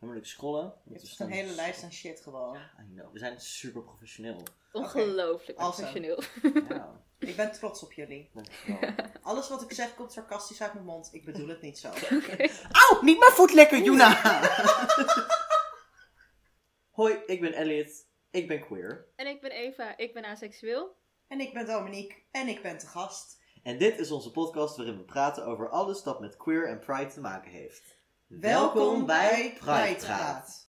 Dan moet ik scrollen. Je Het hebt is een hele lijst aan shit gewoon. I know. We zijn super professioneel. Ongelooflijk professioneel. Ja, Ik ben trots op jullie. dankjewel. Alles wat ik zeg komt sarcastisch uit mijn mond. Ik bedoel het niet zo. Auw, niet mijn voet lekker, Juna! Hoi, ik ben Elliot. Ik ben queer. En ik ben Eva, ik ben aseksueel. En ik ben Dominique en ik ben te gast. En dit is onze podcast waarin we praten over alles dat met queer en pride te maken heeft. Welkom bij Pride Praat.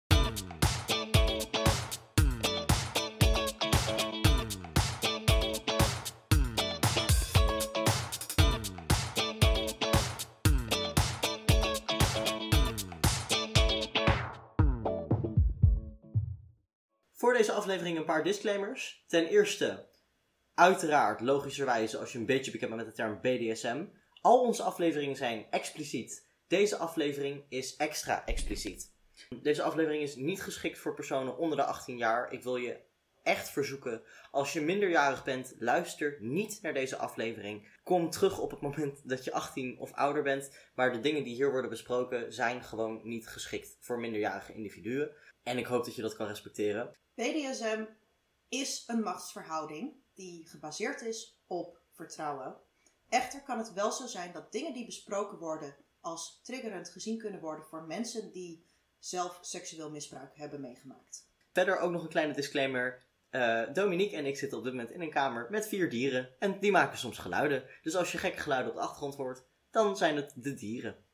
Voor deze aflevering een paar disclaimers. Ten eerste, uiteraard, logischerwijze, als je een beetje bekend bent met de term BDSM. Al onze afleveringen zijn expliciet. Deze aflevering is extra expliciet. Deze aflevering is niet geschikt voor personen onder de 18 jaar. Ik wil je echt verzoeken, als je minderjarig bent, luister niet naar deze aflevering. Kom terug op het moment dat je 18 of ouder bent, maar de dingen die hier worden besproken zijn gewoon niet geschikt voor minderjarige individuen. En ik hoop dat je dat kan respecteren. BDSM is een machtsverhouding die gebaseerd is op vertrouwen. Echter kan het wel zo zijn dat dingen die besproken worden als triggerend gezien kunnen worden voor mensen die zelf seksueel misbruik hebben meegemaakt. Verder ook nog een kleine disclaimer. Eh, Dominique en ik zitten op dit moment in een kamer met vier dieren. En die maken soms geluiden. Dus als je gekke geluiden op de achtergrond hoort, dan zijn het de dieren.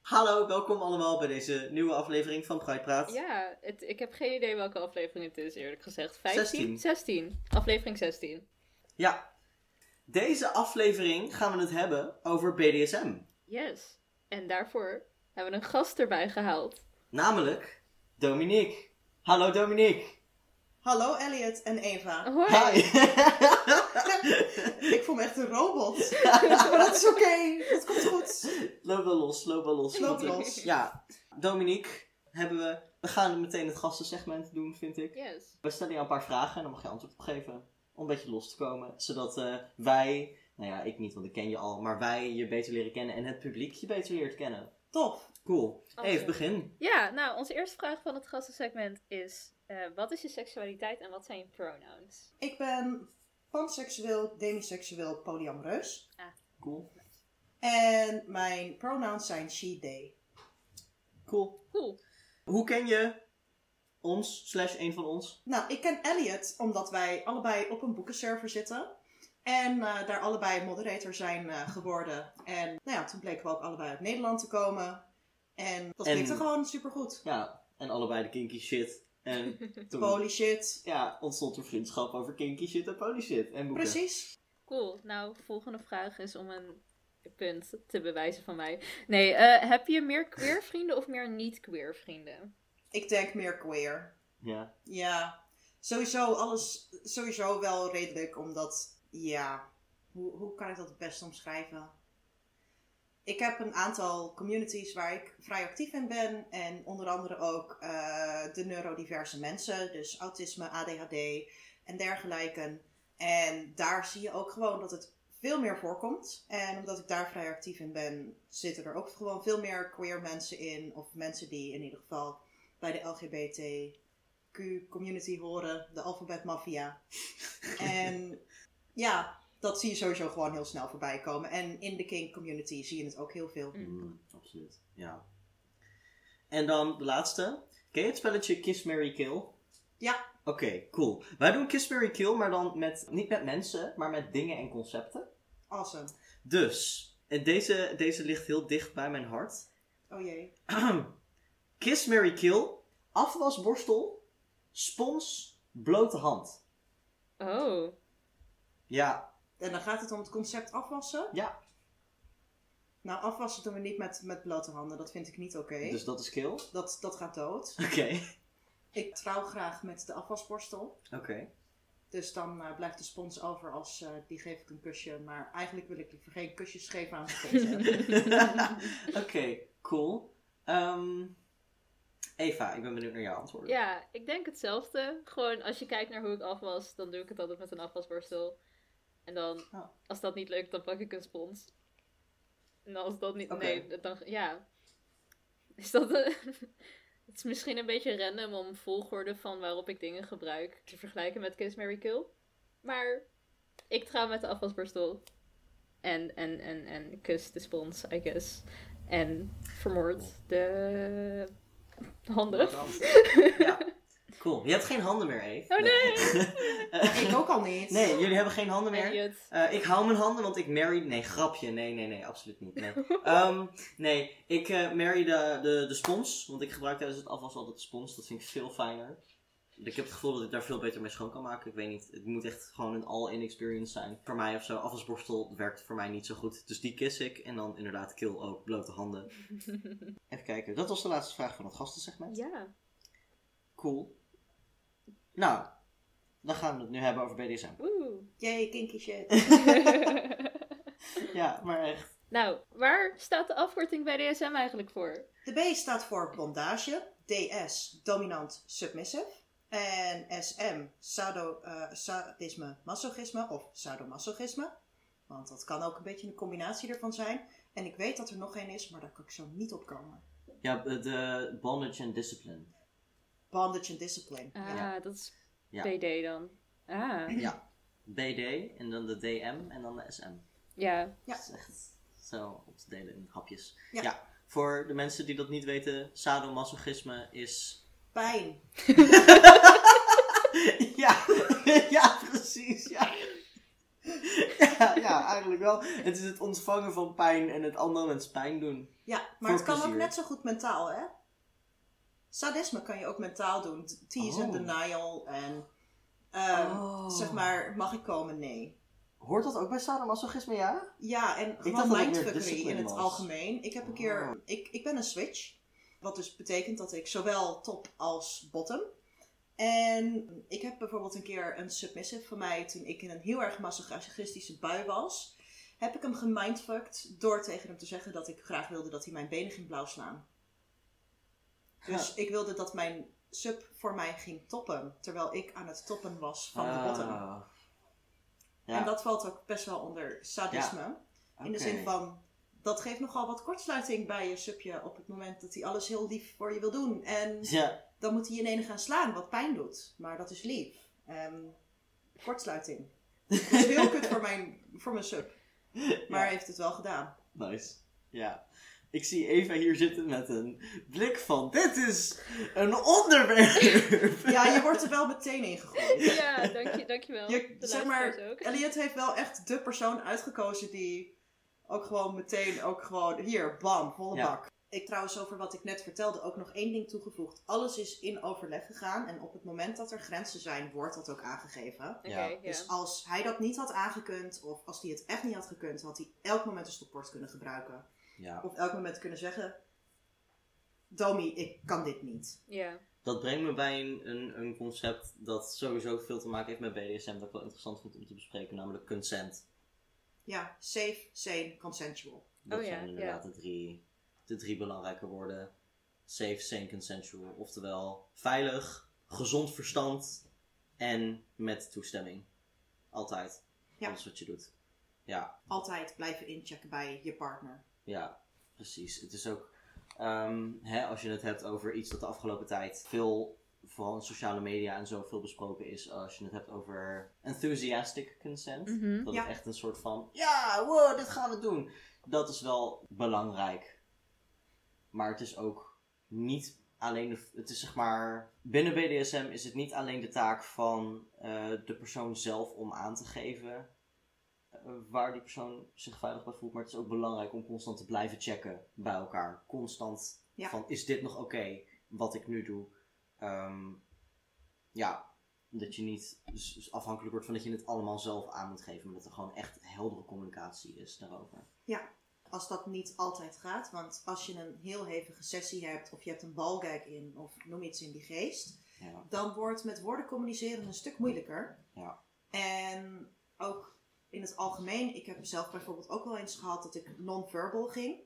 Hallo, welkom allemaal bij deze nieuwe aflevering van Pride Praat. Ja, het, ik heb geen idee welke aflevering het is, eerlijk gezegd. 15? 16. 16. Aflevering 16. Ja. Deze aflevering gaan we het hebben over BDSM. Yes. En daarvoor hebben we een gast erbij gehaald. Namelijk Dominique. Hallo Dominique. Hallo Elliot en Eva. Hoi. Hi. Ik voel me echt een robot. maar dat is oké. Dat komt goed. loop wel los, loop wel los. Loop eh, los. Ja, Dominique hebben we... We gaan meteen het gastensegment doen, vind ik. Yes. We stellen je een paar vragen en dan mag je antwoord op geven. Om een beetje los te komen. Zodat eh, wij, nou ja, ik niet, want ik ken je al. Maar wij je beter leren kennen en het publiek je beter leert kennen. Tof. Cool. Awesome. Even begin. Ja, nou, onze eerste vraag van het gastensegment is... eh, wat is je seksualiteit en wat zijn je pronouns? Ik ben panseksueel, demiseksueel, polyamoreus. Cool. En mijn pronouns zijn she, they. Cool. Cool. Hoe ken je ons, slash een van ons? Nou, ik ken Elliot omdat wij allebei op een boekenserver zitten. En eh, daar allebei moderator zijn eh, geworden. En nou ja, toen bleken we ook allebei uit Nederland te komen. En dat En- klikte gewoon supergoed. Ja, en allebei de kinky shit. En toen Holy shit. ja, ontstond er vriendschap over kinky shit en poly shit. En boeken. Precies. Cool. Nou, volgende vraag is om een punt te bewijzen van mij. Nee, eh, heb je meer queer vrienden of meer niet-queer vrienden? Ik denk meer queer. Ja. Ja, sowieso alles, sowieso wel redelijk, omdat, ja, hoe, hoe kan ik dat het best omschrijven? Ik heb een aantal communities waar ik vrij actief in ben en onder andere ook eh, de neurodiverse mensen, dus autisme, ADHD en dergelijke. En daar zie je ook gewoon dat het veel meer voorkomt. En omdat ik daar vrij actief in ben, zitten er ook gewoon veel meer queer mensen in, of mensen die in ieder geval bij de LGBTQ-community horen, de alfabetmafia. en ja, dat zie je sowieso gewoon heel snel voorbij komen. En in de kink-community zie je het ook heel veel. Mm, absoluut. Ja. En dan de laatste. Ken je het spelletje Kiss, Mary Kill? Ja. Oké, cool. Wij doen Kiss, Mary Kill, maar dan met, niet met mensen, maar met dingen en concepten. Awesome. Dus, en deze, deze ligt heel dicht bij mijn hart. Oh jee. Kiss, Mary Kill, afwasborstel, spons, blote hand. Oh. Ja, En dan gaat het om het concept afwassen. ja. Nou, afwassen doen we niet met, met blote handen. Dat vind ik niet oké. Dus dat is kill. Dat, dat gaat dood. Oké. Ik trouw graag met de afwasborstel. Oké. Dus dan eh, blijft de spons over als eh, die geef ik een kusje. Maar eigenlijk wil ik liever geen kusjes geven aan de Oké, cool. Ehm, Eva, ik ben benieuwd naar jouw antwoord. Ja, ik denk hetzelfde. Gewoon als je kijkt naar hoe ik afwas, dan doe ik het altijd met een afwasborstel. En dan, Oh. als dat niet lukt, dan pak ik een spons. En als dat niet, nee, dan, ja. Is dat een... Het is misschien een beetje random om volgorde van waarop ik dingen gebruik te vergelijken met Kiss Mary Kill. Maar ik trouw met de afwasborstel. En, en, en, en kus de spons, I guess. En vermoord de handen. Ja. Cool. Je hebt geen handen meer, Eve. Oh nee! Ik ook al niet. Nee, jullie hebben geen handen meer. Eh, ik hou mijn handen, want ik marry... Nee, grapje. Nee, nee, nee, absoluut niet. Nee, Ehm, nee ik eh marry de, de, de spons. Want ik gebruik tijdens het afwas altijd de spons. Dat vind ik veel fijner. Ik heb het gevoel dat ik daar veel beter mee schoon kan maken. Ik weet niet. Het moet echt gewoon een all-in experience zijn. Voor mij of zo. Afwasborstel werkt voor mij niet zo goed. Dus die kiss ik. En dan inderdaad kill ook. Blote handen. Even kijken. Dat was de laatste vraag van het gastensegment. ja. Cool. Nou, dan gaan we het nu hebben over BDSM. Oeh. Yay, kinky shit. Ja, maar echt. nou, waar staat de afkorting bij DSM eigenlijk voor? De B staat voor bondage, DS dominant submissive en SM sado, eh, sadisme masochisme of sadomasochisme. Want dat kan ook een beetje een combinatie ervan zijn. En ik weet dat er nog één is, maar daar kan ik zo niet op komen. Ja, de bondage and discipline. Bondage and discipline. Ah, Ja. dat is. BD dan. Ah, Ja. BD en dan de DM en dan de SM. ja. Ja. Dat is echt zo op te delen in hapjes. Ja. Voor de mensen die dat niet weten, sadomasochisme is... Pijn. ja, ja, precies, ja. ja. Ja, eigenlijk wel. Het is het ontvangen van pijn en het andere mensen pijn doen. Ja, maar Voor het kan ook net zo goed mentaal, hè? Sadisme kan je ook mentaal doen. Tease Oh. and denial en... ehm, Oh. Zeg maar, mag ik komen? Nee. Hoort dat ook bij sadomasochisme, ja? Ja, en gewoon mindfuckery in het was. algemeen. Ik heb een keer... Oh. Ik, ik ben een switch. Wat dus betekent dat ik zowel top als bottom. En ik heb bijvoorbeeld een keer een submissive van mij... toen ik in een heel erg masochistische bui was... heb ik hem gemindfucked door tegen hem te zeggen... dat ik graag wilde dat hij mijn benen ging blauw slaan. Dus ik wilde dat mijn sub voor mij ging toppen... terwijl ik aan het toppen was van de bottom. Ah. Ja, En dat valt ook best wel onder sadisme. In de zin van, dat geeft nogal wat kortsluiting bij je subje op het moment dat hij alles heel lief voor je wil doen. En dan moet hij je in ene gaan slaan, wat pijn doet. Maar dat is lief. Ehm, kortsluiting. Dat is heel kut voor mijn, voor mijn sub. Maar hij heeft het wel gedaan. nice. Ja. Ik zie Eva hier zitten met een blik van, dit is een onderwerp. Ja, je wordt er wel meteen in gegooid. Ja, dank je, dankjewel. Je, de zeg maar, ook. Elliot heeft wel echt de persoon uitgekozen die ook gewoon meteen, ook gewoon, hier, bam, volle Ja. bak. Ik trouwens over wat ik net vertelde ook nog één ding toegevoegd. Alles is in overleg gegaan en op het moment dat er grenzen zijn, wordt dat ook aangegeven. Ja. Dus als hij dat niet had aangekund, of als hij het echt niet had gekund, had hij elk moment een stopwoord kunnen gebruiken. Ja, Of elk moment kunnen zeggen, Domi, ik kan dit niet. Ja. dat brengt me bij een, een, een concept dat sowieso veel te maken heeft met BDSM, dat ik wel interessant vind om te bespreken, namelijk consent. Ja, safe, sane, consensual. Dat Oh ja, zijn inderdaad de, drie, de drie belangrijke woorden. Safe, sane, consensual. Oftewel veilig, gezond verstand en met toestemming. Altijd. Ja. Alles wat je doet. Ja, Altijd blijven inchecken bij je partner. Ja, precies. Het is ook, ehm, hè, als je het hebt over iets dat de afgelopen tijd veel, vooral in sociale media en zo, veel besproken is. Als je het hebt over enthusiastic consent. Mhm. Dat Ja. het echt een soort van, ja, wow, dit gaan we doen. Dat is wel belangrijk. Maar het is ook niet alleen, de, het is zeg maar, binnen BDSM is het niet alleen de taak van eh, de persoon zelf om aan te geven waar die persoon zich veilig bij voelt. Maar het is ook belangrijk om constant te blijven checken bij elkaar. Constant Ja. van, is dit nog oké, wat ik nu doe? Ehm, ja, dat je niet afhankelijk wordt van dat je het allemaal zelf aan moet geven. Maar dat er gewoon echt heldere communicatie is daarover. Als dat niet altijd gaat, want als je een heel hevige sessie hebt, of je hebt een balgag in, of noem iets in die geest, Ja. dan wordt met woorden communiceren een stuk moeilijker. Ja. En ook in het algemeen, ik heb zelf bijvoorbeeld ook wel eens gehad dat ik non-verbal ging.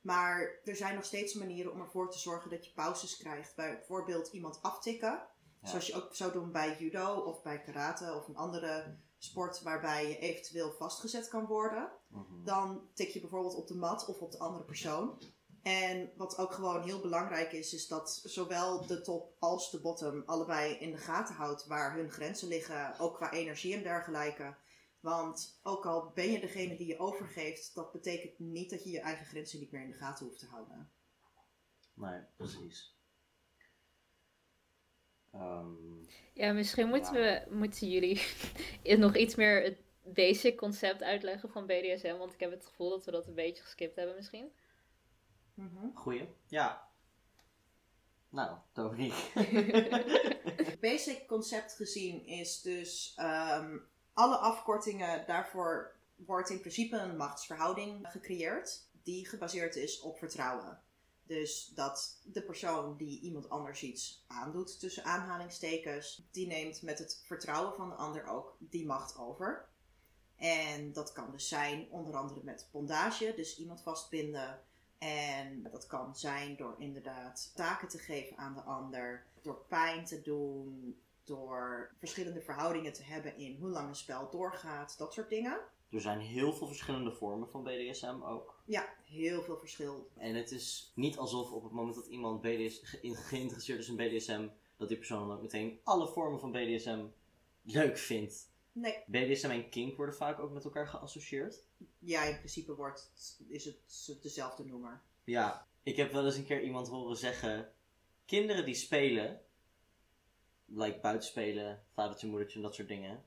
Maar er zijn nog steeds manieren om ervoor te zorgen dat je pauzes krijgt. Bijvoorbeeld iemand aftikken. Ja. Zoals je ook zou doen bij judo of bij karate of een andere sport waarbij je eventueel vastgezet kan worden. Mhm. Dan tik je bijvoorbeeld op de mat of op de andere persoon. En wat ook gewoon heel belangrijk is, is dat zowel de top als de bottom allebei in de gaten houdt waar hun grenzen liggen, ook qua energie en dergelijke. Want ook al ben je degene die je overgeeft, dat betekent niet dat je je eigen grenzen niet meer in de gaten hoeft te houden. Nee, precies. Ehm, Ja, misschien moeten, Ja. we, moeten jullie nog iets meer het basic concept uitleggen van BDSM. Want ik heb het gevoel dat we dat een beetje geskipt hebben misschien. Mhm. goeie. Ja. Nou, Dominique. Basic concept gezien is dus ehm, alle afkortingen, daarvoor wordt in principe een machtsverhouding gecreëerd die gebaseerd is op vertrouwen. Dus dat de persoon die iemand anders iets aandoet, tussen aanhalingstekens, die neemt met het vertrouwen van de ander ook die macht over. En dat kan dus zijn onder andere met bondage, dus iemand vastbinden. En dat kan zijn door inderdaad taken te geven aan de ander, door pijn te doen, door verschillende verhoudingen te hebben in hoe lang een spel doorgaat, dat soort dingen. er zijn heel veel verschillende vormen van BDSM ook. Ja, heel veel verschil. En het is niet alsof op het moment dat iemand BDS, ge- geïnteresseerd is in BDSM, dat die persoon dan ook meteen alle vormen van BDSM leuk vindt. Nee, BDSM en kink worden vaak ook met elkaar geassocieerd. ja, in principe wordt, is het dezelfde noemer. Ja, ik heb wel eens een keer iemand horen zeggen: kinderen die spelen, like buitenspelen, vadertje, moedertje en dat soort dingen.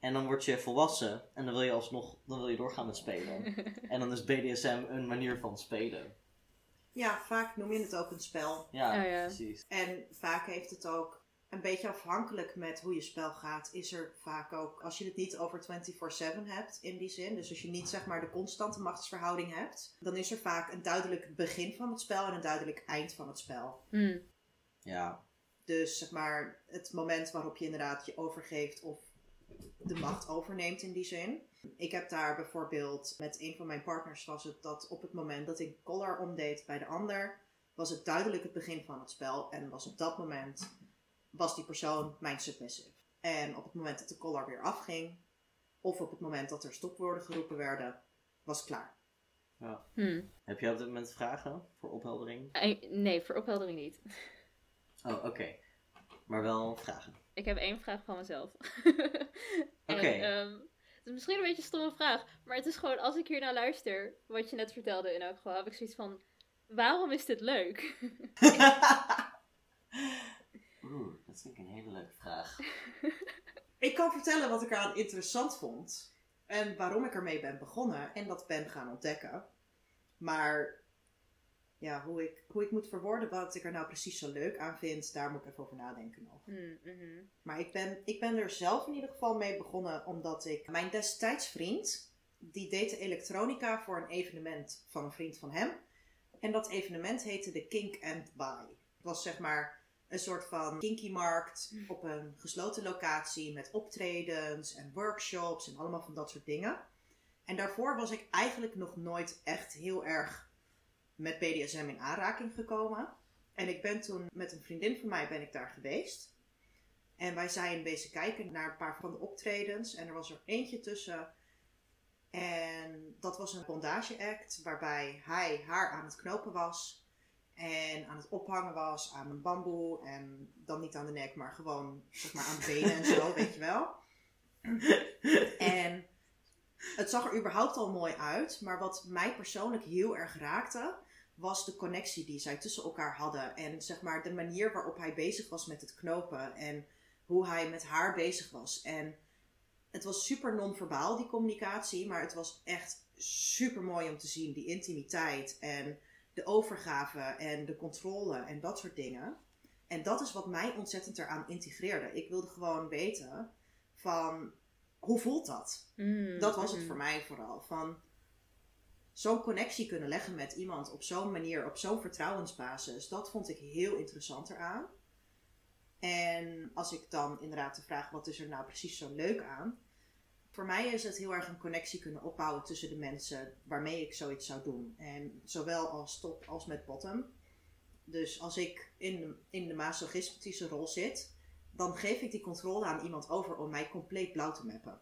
En dan word je volwassen en dan wil je alsnog dan wil je doorgaan met spelen. en dan is BDSM een manier van spelen. Ja, vaak noem je het ook een spel. Ja, Ja, ja. precies. En vaak heeft het ook een beetje afhankelijk met hoe je spel gaat, is er vaak ook, als je het niet over 24/7 hebt in die zin, dus als je niet zeg maar de constante machtsverhouding hebt, dan is er vaak een duidelijk begin van het spel en een duidelijk eind van het spel. Hmm. Ja, Dus zeg maar het moment waarop je inderdaad je overgeeft of de macht overneemt in die zin. Ik heb daar bijvoorbeeld met een van mijn partners was het dat op het moment dat ik collar omdeed bij de ander, was het duidelijk het begin van het spel en was op dat moment was die persoon mijn submissive. En op het moment dat de collar weer afging, of op het moment dat er stopwoorden geroepen werden, was het klaar. Hmm. heb jij op dit moment vragen voor opheldering? Eh, Nee, voor opheldering niet. Oh, oké. Maar wel vragen. Ik heb één vraag van mezelf. Oké. ehm, het is misschien een beetje een stomme vraag, maar het is gewoon als ik hier naar luister, wat je net vertelde in elk geval, heb ik zoiets van: waarom is dit leuk? Oeh, dat vind ik een hele leuke vraag. Ik kan vertellen wat ik eraan interessant vond. En waarom ik ermee ben begonnen. En dat ben gaan ontdekken. Maar ja, hoe ik, hoe ik moet verwoorden wat ik er nou precies zo leuk aan vind, daar moet ik even over nadenken nog. Hmm, mhm. Maar ik ben, ik ben er zelf in ieder geval mee begonnen omdat ik mijn destijds vriend, die deed de elektronica voor een evenement van een vriend van hem. En dat evenement heette de Kink and Buy. Het was zeg maar een soort van kinky markt op een gesloten locatie met optredens en workshops en allemaal van dat soort dingen. En daarvoor was ik eigenlijk nog nooit echt heel erg met BDSM in aanraking gekomen. En ik ben toen met een vriendin van mij ben ik daar geweest. En wij zijn bezig kijken naar een paar van de optredens. En er was er eentje tussen. En dat was een bondage act. Waarbij hij haar aan het knopen was. En aan het ophangen was aan een bamboe. En dan niet aan de nek, maar gewoon zeg maar, aan benen en zo, weet je wel. En het zag er überhaupt al mooi uit. Maar wat mij persoonlijk heel erg raakte, was de connectie die zij tussen elkaar hadden. En zeg maar de manier waarop hij bezig was met het knopen. En hoe hij met haar bezig was. En het was super non-verbaal, die communicatie. Maar het was echt super mooi om te zien. Die intimiteit en de overgave en de controle en dat soort dingen. En dat is wat mij ontzettend eraan integreerde. Ik wilde gewoon weten van hoe voelt dat? Hmm, Dat was het mhm. voor mij vooral. Van zo'n connectie kunnen leggen met iemand op zo'n manier, op zo'n vertrouwensbasis. Dat vond ik heel interessant eraan. En als ik dan inderdaad de vraag, wat is er nou precies zo leuk aan? Voor mij is het heel erg een connectie kunnen opbouwen tussen de mensen waarmee ik zoiets zou doen. En zowel als top als met bottom. Dus als ik in de, in de masochistische rol zit, dan geef ik die controle aan iemand over om mij compleet blauw te mappen.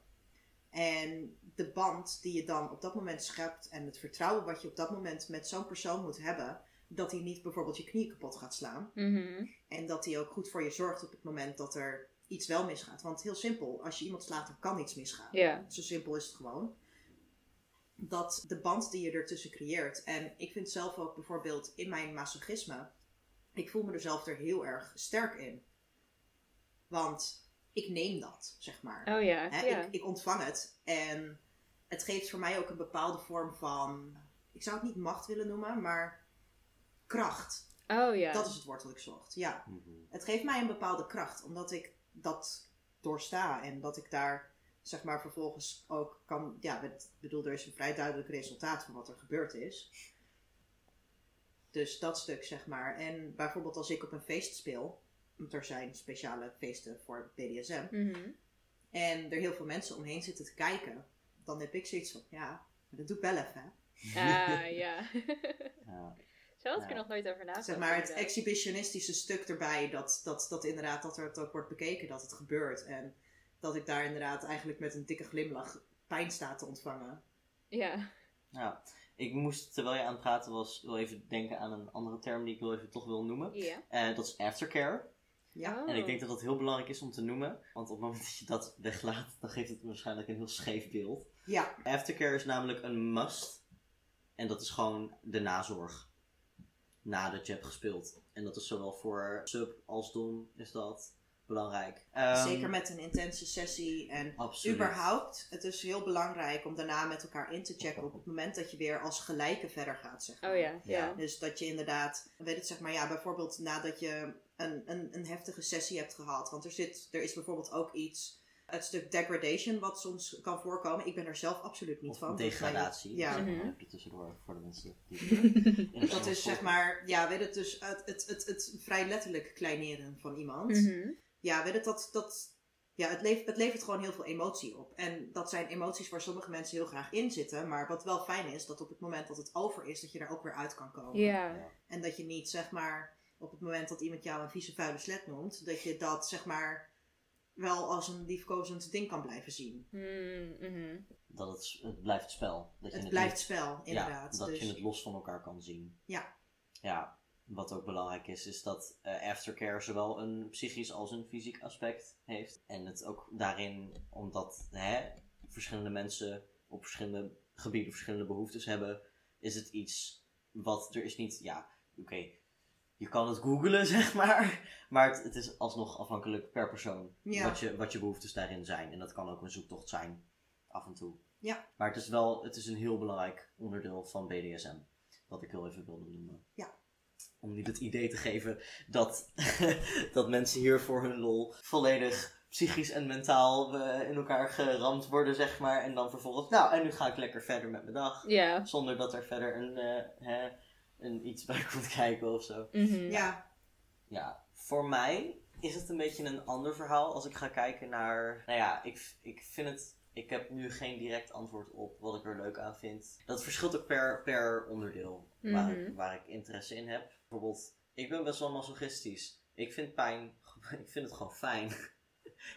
En de band die je dan op dat moment schept en het vertrouwen wat je op dat moment met zo'n persoon moet hebben, dat hij niet bijvoorbeeld je knie kapot gaat slaan. Mhm. En dat hij ook goed voor je zorgt op het moment dat er iets wel misgaat. Want heel simpel, als je iemand slaat, dan kan iets misgaan. Zo simpel is het gewoon. Dat de band die je ertussen creëert. En ik vind zelf ook bijvoorbeeld in mijn masochisme. Ik voel me er zelf er heel erg sterk in. Want ik neem dat, zeg maar. Oh ja. Hè, ja. ik, ik ontvang het. En het geeft voor mij ook een bepaalde vorm van. Ik zou het niet macht willen noemen, maar kracht. Oh ja. Dat is het woord dat ik zocht. Ja. Mhm. Het geeft mij een bepaalde kracht, omdat ik dat doorsta en dat ik daar zeg maar vervolgens ook kan. Ja, ik bedoel, er is een vrij duidelijk resultaat van wat er gebeurd is. Dus dat stuk zeg maar. En bijvoorbeeld als ik op een feest speel, want er zijn speciale feesten voor BDSM, Mhm. en er heel veel mensen omheen zitten te kijken, dan heb ik zoiets van, ja, maar dat doe ik wel even. Hè. Ah ja. Ja. Zo had ik er nog nooit over nagedacht. Zeg maar het inderdaad. exhibitionistische stuk erbij, dat, dat, dat inderdaad, dat er het ook wordt bekeken, dat het gebeurt. En dat ik daar inderdaad eigenlijk met een dikke glimlach pijn sta te ontvangen. Ja. Ja, ik moest terwijl je aan het praten was wel even denken aan een andere term die ik wel even toch wil noemen. Ja. Eh, dat is aftercare. Ja, Oh. En ik denk dat dat heel belangrijk is om te noemen. Want op het moment dat je dat weglaat, dan geeft het waarschijnlijk een heel scheef beeld. ja, Aftercare is namelijk een must. En dat is gewoon de nazorg. Nadat je hebt gespeeld. En dat is zowel voor sub als dom is dat belangrijk. Ehm, zeker met een intense sessie. En Absoluut. überhaupt, het is heel belangrijk om daarna met elkaar in te checken op het moment dat je weer als gelijke verder gaat. Zeg maar. Oh ja. Ja. Ja. Dus dat je inderdaad, weet het zeg maar, ja, bijvoorbeeld nadat je een, een, een heftige sessie hebt gehad. Want er, zit, er is bijvoorbeeld ook iets, het stuk degradation wat soms kan voorkomen. Ik ben er zelf absoluut niet Of van. degradatie. Ja. Mhm. Tussendoor voor de mensen die Dat is zeg maar, ja, weet het, dus het, het, het, het vrij letterlijk kleineren van iemand. Mhm. Ja, weet het, dat, dat, ja, het, levert, het levert gewoon heel veel emotie op. En dat zijn emoties waar sommige mensen heel graag in zitten. Maar wat wel fijn is, dat op het moment dat het over is, dat je daar ook weer uit kan komen. Ja. En dat je niet, zeg maar, op het moment dat iemand jou een vieze vuile slet noemt, dat je dat, zeg maar, wel als een liefkozend ding kan blijven zien. Mm, mhm. Dat het, het blijft spel. Dat je Het het blijft niet- spel, inderdaad. Ja, dat dus, je het los van elkaar kan zien. Ja. Ja, wat ook belangrijk is, is dat eh, aftercare zowel een psychisch als een fysiek aspect heeft. En het ook daarin, omdat hè, verschillende mensen op verschillende gebieden verschillende behoeftes hebben, is het iets wat er is niet, ja, oké, je kan het googlen, zeg maar, maar het, het is alsnog afhankelijk per persoon Ja. wat, je, wat je behoeftes daarin zijn. En dat kan ook een zoektocht zijn, af en toe. Ja. Maar het is wel, het is een heel belangrijk onderdeel van BDSM, wat ik heel even wilde noemen. Ja. Om niet het idee te geven dat, dat mensen hier voor hun lol volledig psychisch en mentaal eh, in elkaar geramd worden, zeg maar. En dan vervolgens, nou, en nu ga ik lekker verder met mijn dag. Ja. Zonder dat er verder een, eh, hè, een iets bij komt kijken of zo. Mhm. ja, Ja, voor mij is het een beetje een ander verhaal als ik ga kijken naar. Nou ja, ik, ik vind het. Ik heb nu geen direct antwoord op wat ik er leuk aan vind. Dat verschilt ook per, per onderdeel waar, ik, Mhm. waar ik interesse in heb. Bijvoorbeeld, ik ben best wel masochistisch. Ik vind pijn, ik vind het gewoon fijn.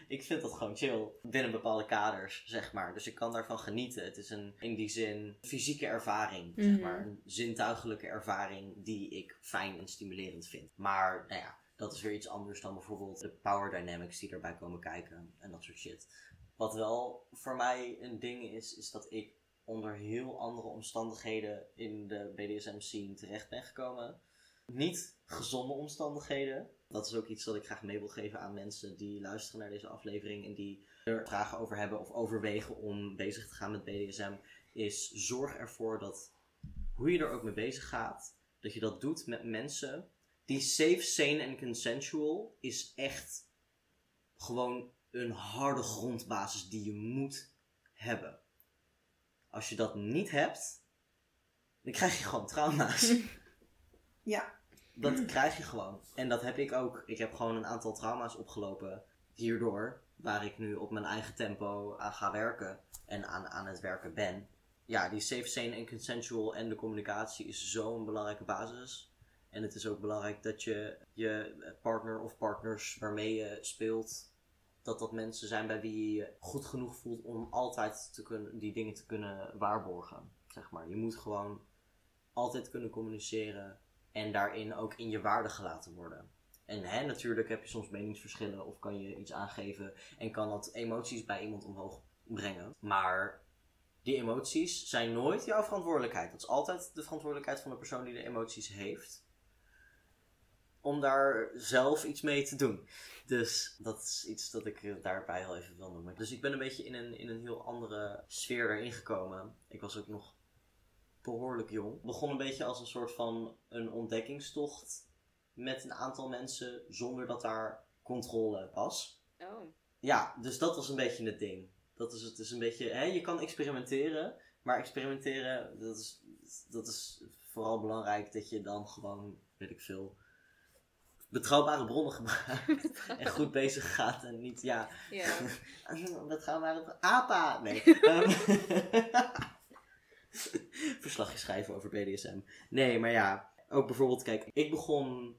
Ik vind dat gewoon chill. Binnen bepaalde kaders, zeg maar. Dus ik kan daarvan genieten. Het is een, in die zin, fysieke ervaring. Zeg Mhm. maar. Een zintuigelijke ervaring die ik fijn en stimulerend vind. Maar, nou ja, dat is weer iets anders dan bijvoorbeeld de power dynamics die erbij komen kijken. En dat soort shit. Wat wel voor mij een ding is, is dat ik onder heel andere omstandigheden in de BDSM scene terecht ben gekomen. Niet gezonde omstandigheden. Dat is ook iets dat ik graag mee wil geven aan mensen die luisteren naar deze aflevering en die er vragen over hebben of overwegen om bezig te gaan met BDSM. Is zorg ervoor dat hoe je er ook mee bezig gaat, dat je dat doet met mensen die safe, sane en consensual is echt gewoon een harde grondbasis die je moet hebben. Als je dat niet hebt, dan krijg je gewoon trauma's. ja, Dat krijg je gewoon. En dat heb ik ook. Ik heb gewoon een aantal trauma's opgelopen hierdoor. Waar ik nu op mijn eigen tempo aan ga werken. En aan, aan het werken ben. Ja, die safe, sane en consensual en de communicatie is zo'n belangrijke basis. En het is ook belangrijk dat je je partner of partners waarmee je speelt dat dat mensen zijn bij wie je je goed genoeg voelt om altijd te kunnen, die dingen te kunnen waarborgen. Zeg maar. Je moet gewoon altijd kunnen communiceren en daarin ook in je waarde gelaten worden. En hè, natuurlijk heb je soms meningsverschillen of kan je iets aangeven en kan dat emoties bij iemand omhoog brengen. Maar die emoties zijn nooit jouw verantwoordelijkheid. Dat is altijd de verantwoordelijkheid van de persoon die de emoties heeft. Om daar zelf iets mee te doen. Dus dat is iets dat ik eh, daarbij heel even wil noemen. Dus ik ben een beetje in een, in een heel andere sfeer erin gekomen. Ik was ook nog behoorlijk jong. Begon een beetje als een soort van een ontdekkingstocht met een aantal mensen zonder dat daar controle was. Oh. Ja, dus dat was een beetje het ding. Dat is het is een beetje, hè, je kan experimenteren, maar experimenteren, dat is, dat is vooral belangrijk dat je dan gewoon, weet ik veel, betrouwbare bronnen gebruikt en goed bezig gaat en niet, ja, Ja. betrouwbare APA, nee. Ehm, Verslagje schrijven over BDSM. Nee, maar ja, ook bijvoorbeeld, kijk, ik begon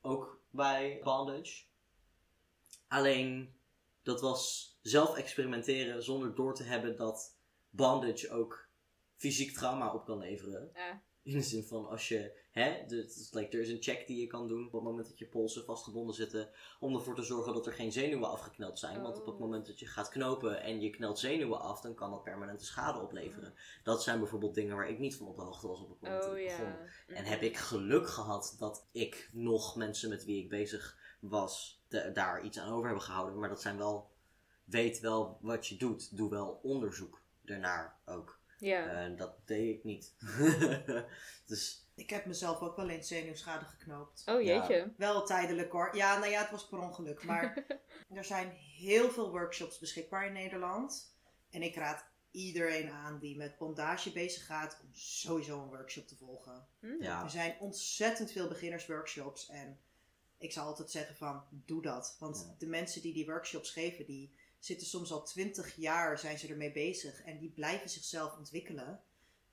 ook bij bondage. Alleen, dat was zelf experimenteren zonder door te hebben dat bondage ook fysiek trauma op kan leveren. In de zin van als je, hè, is like, er is een check die je kan doen op het moment dat je polsen vastgebonden zitten, om ervoor te zorgen dat er geen zenuwen afgekneld zijn. Want op het Oh. moment dat je gaat knopen en je knelt zenuwen af, dan kan dat permanente schade opleveren. Dat zijn bijvoorbeeld dingen waar ik niet van op de hoogte was op het moment dat Oh ik begon. En Mhm. heb ik geluk gehad dat ik nog mensen met wie ik bezig was de- daar iets aan over hebben gehouden. Maar dat zijn wel, weet wel wat je doet. Doe wel onderzoek ernaar ook. Ja. En dat deed ik niet. dus Ik heb mezelf ook wel eens zenuwschade geknoopt. Oh Ja. jeetje. Wel tijdelijk hoor. Ja, nou ja, het was per ongeluk. Maar er zijn heel veel workshops beschikbaar in Nederland. En ik raad iedereen aan die met bondage bezig gaat om sowieso een workshop te volgen. Hm. ja, Er zijn ontzettend veel beginnersworkshops en ik zou altijd zeggen van doe dat. Want Ja. de mensen die die workshops geven, die zitten soms al twintig jaar zijn ze ermee bezig en die blijven zichzelf ontwikkelen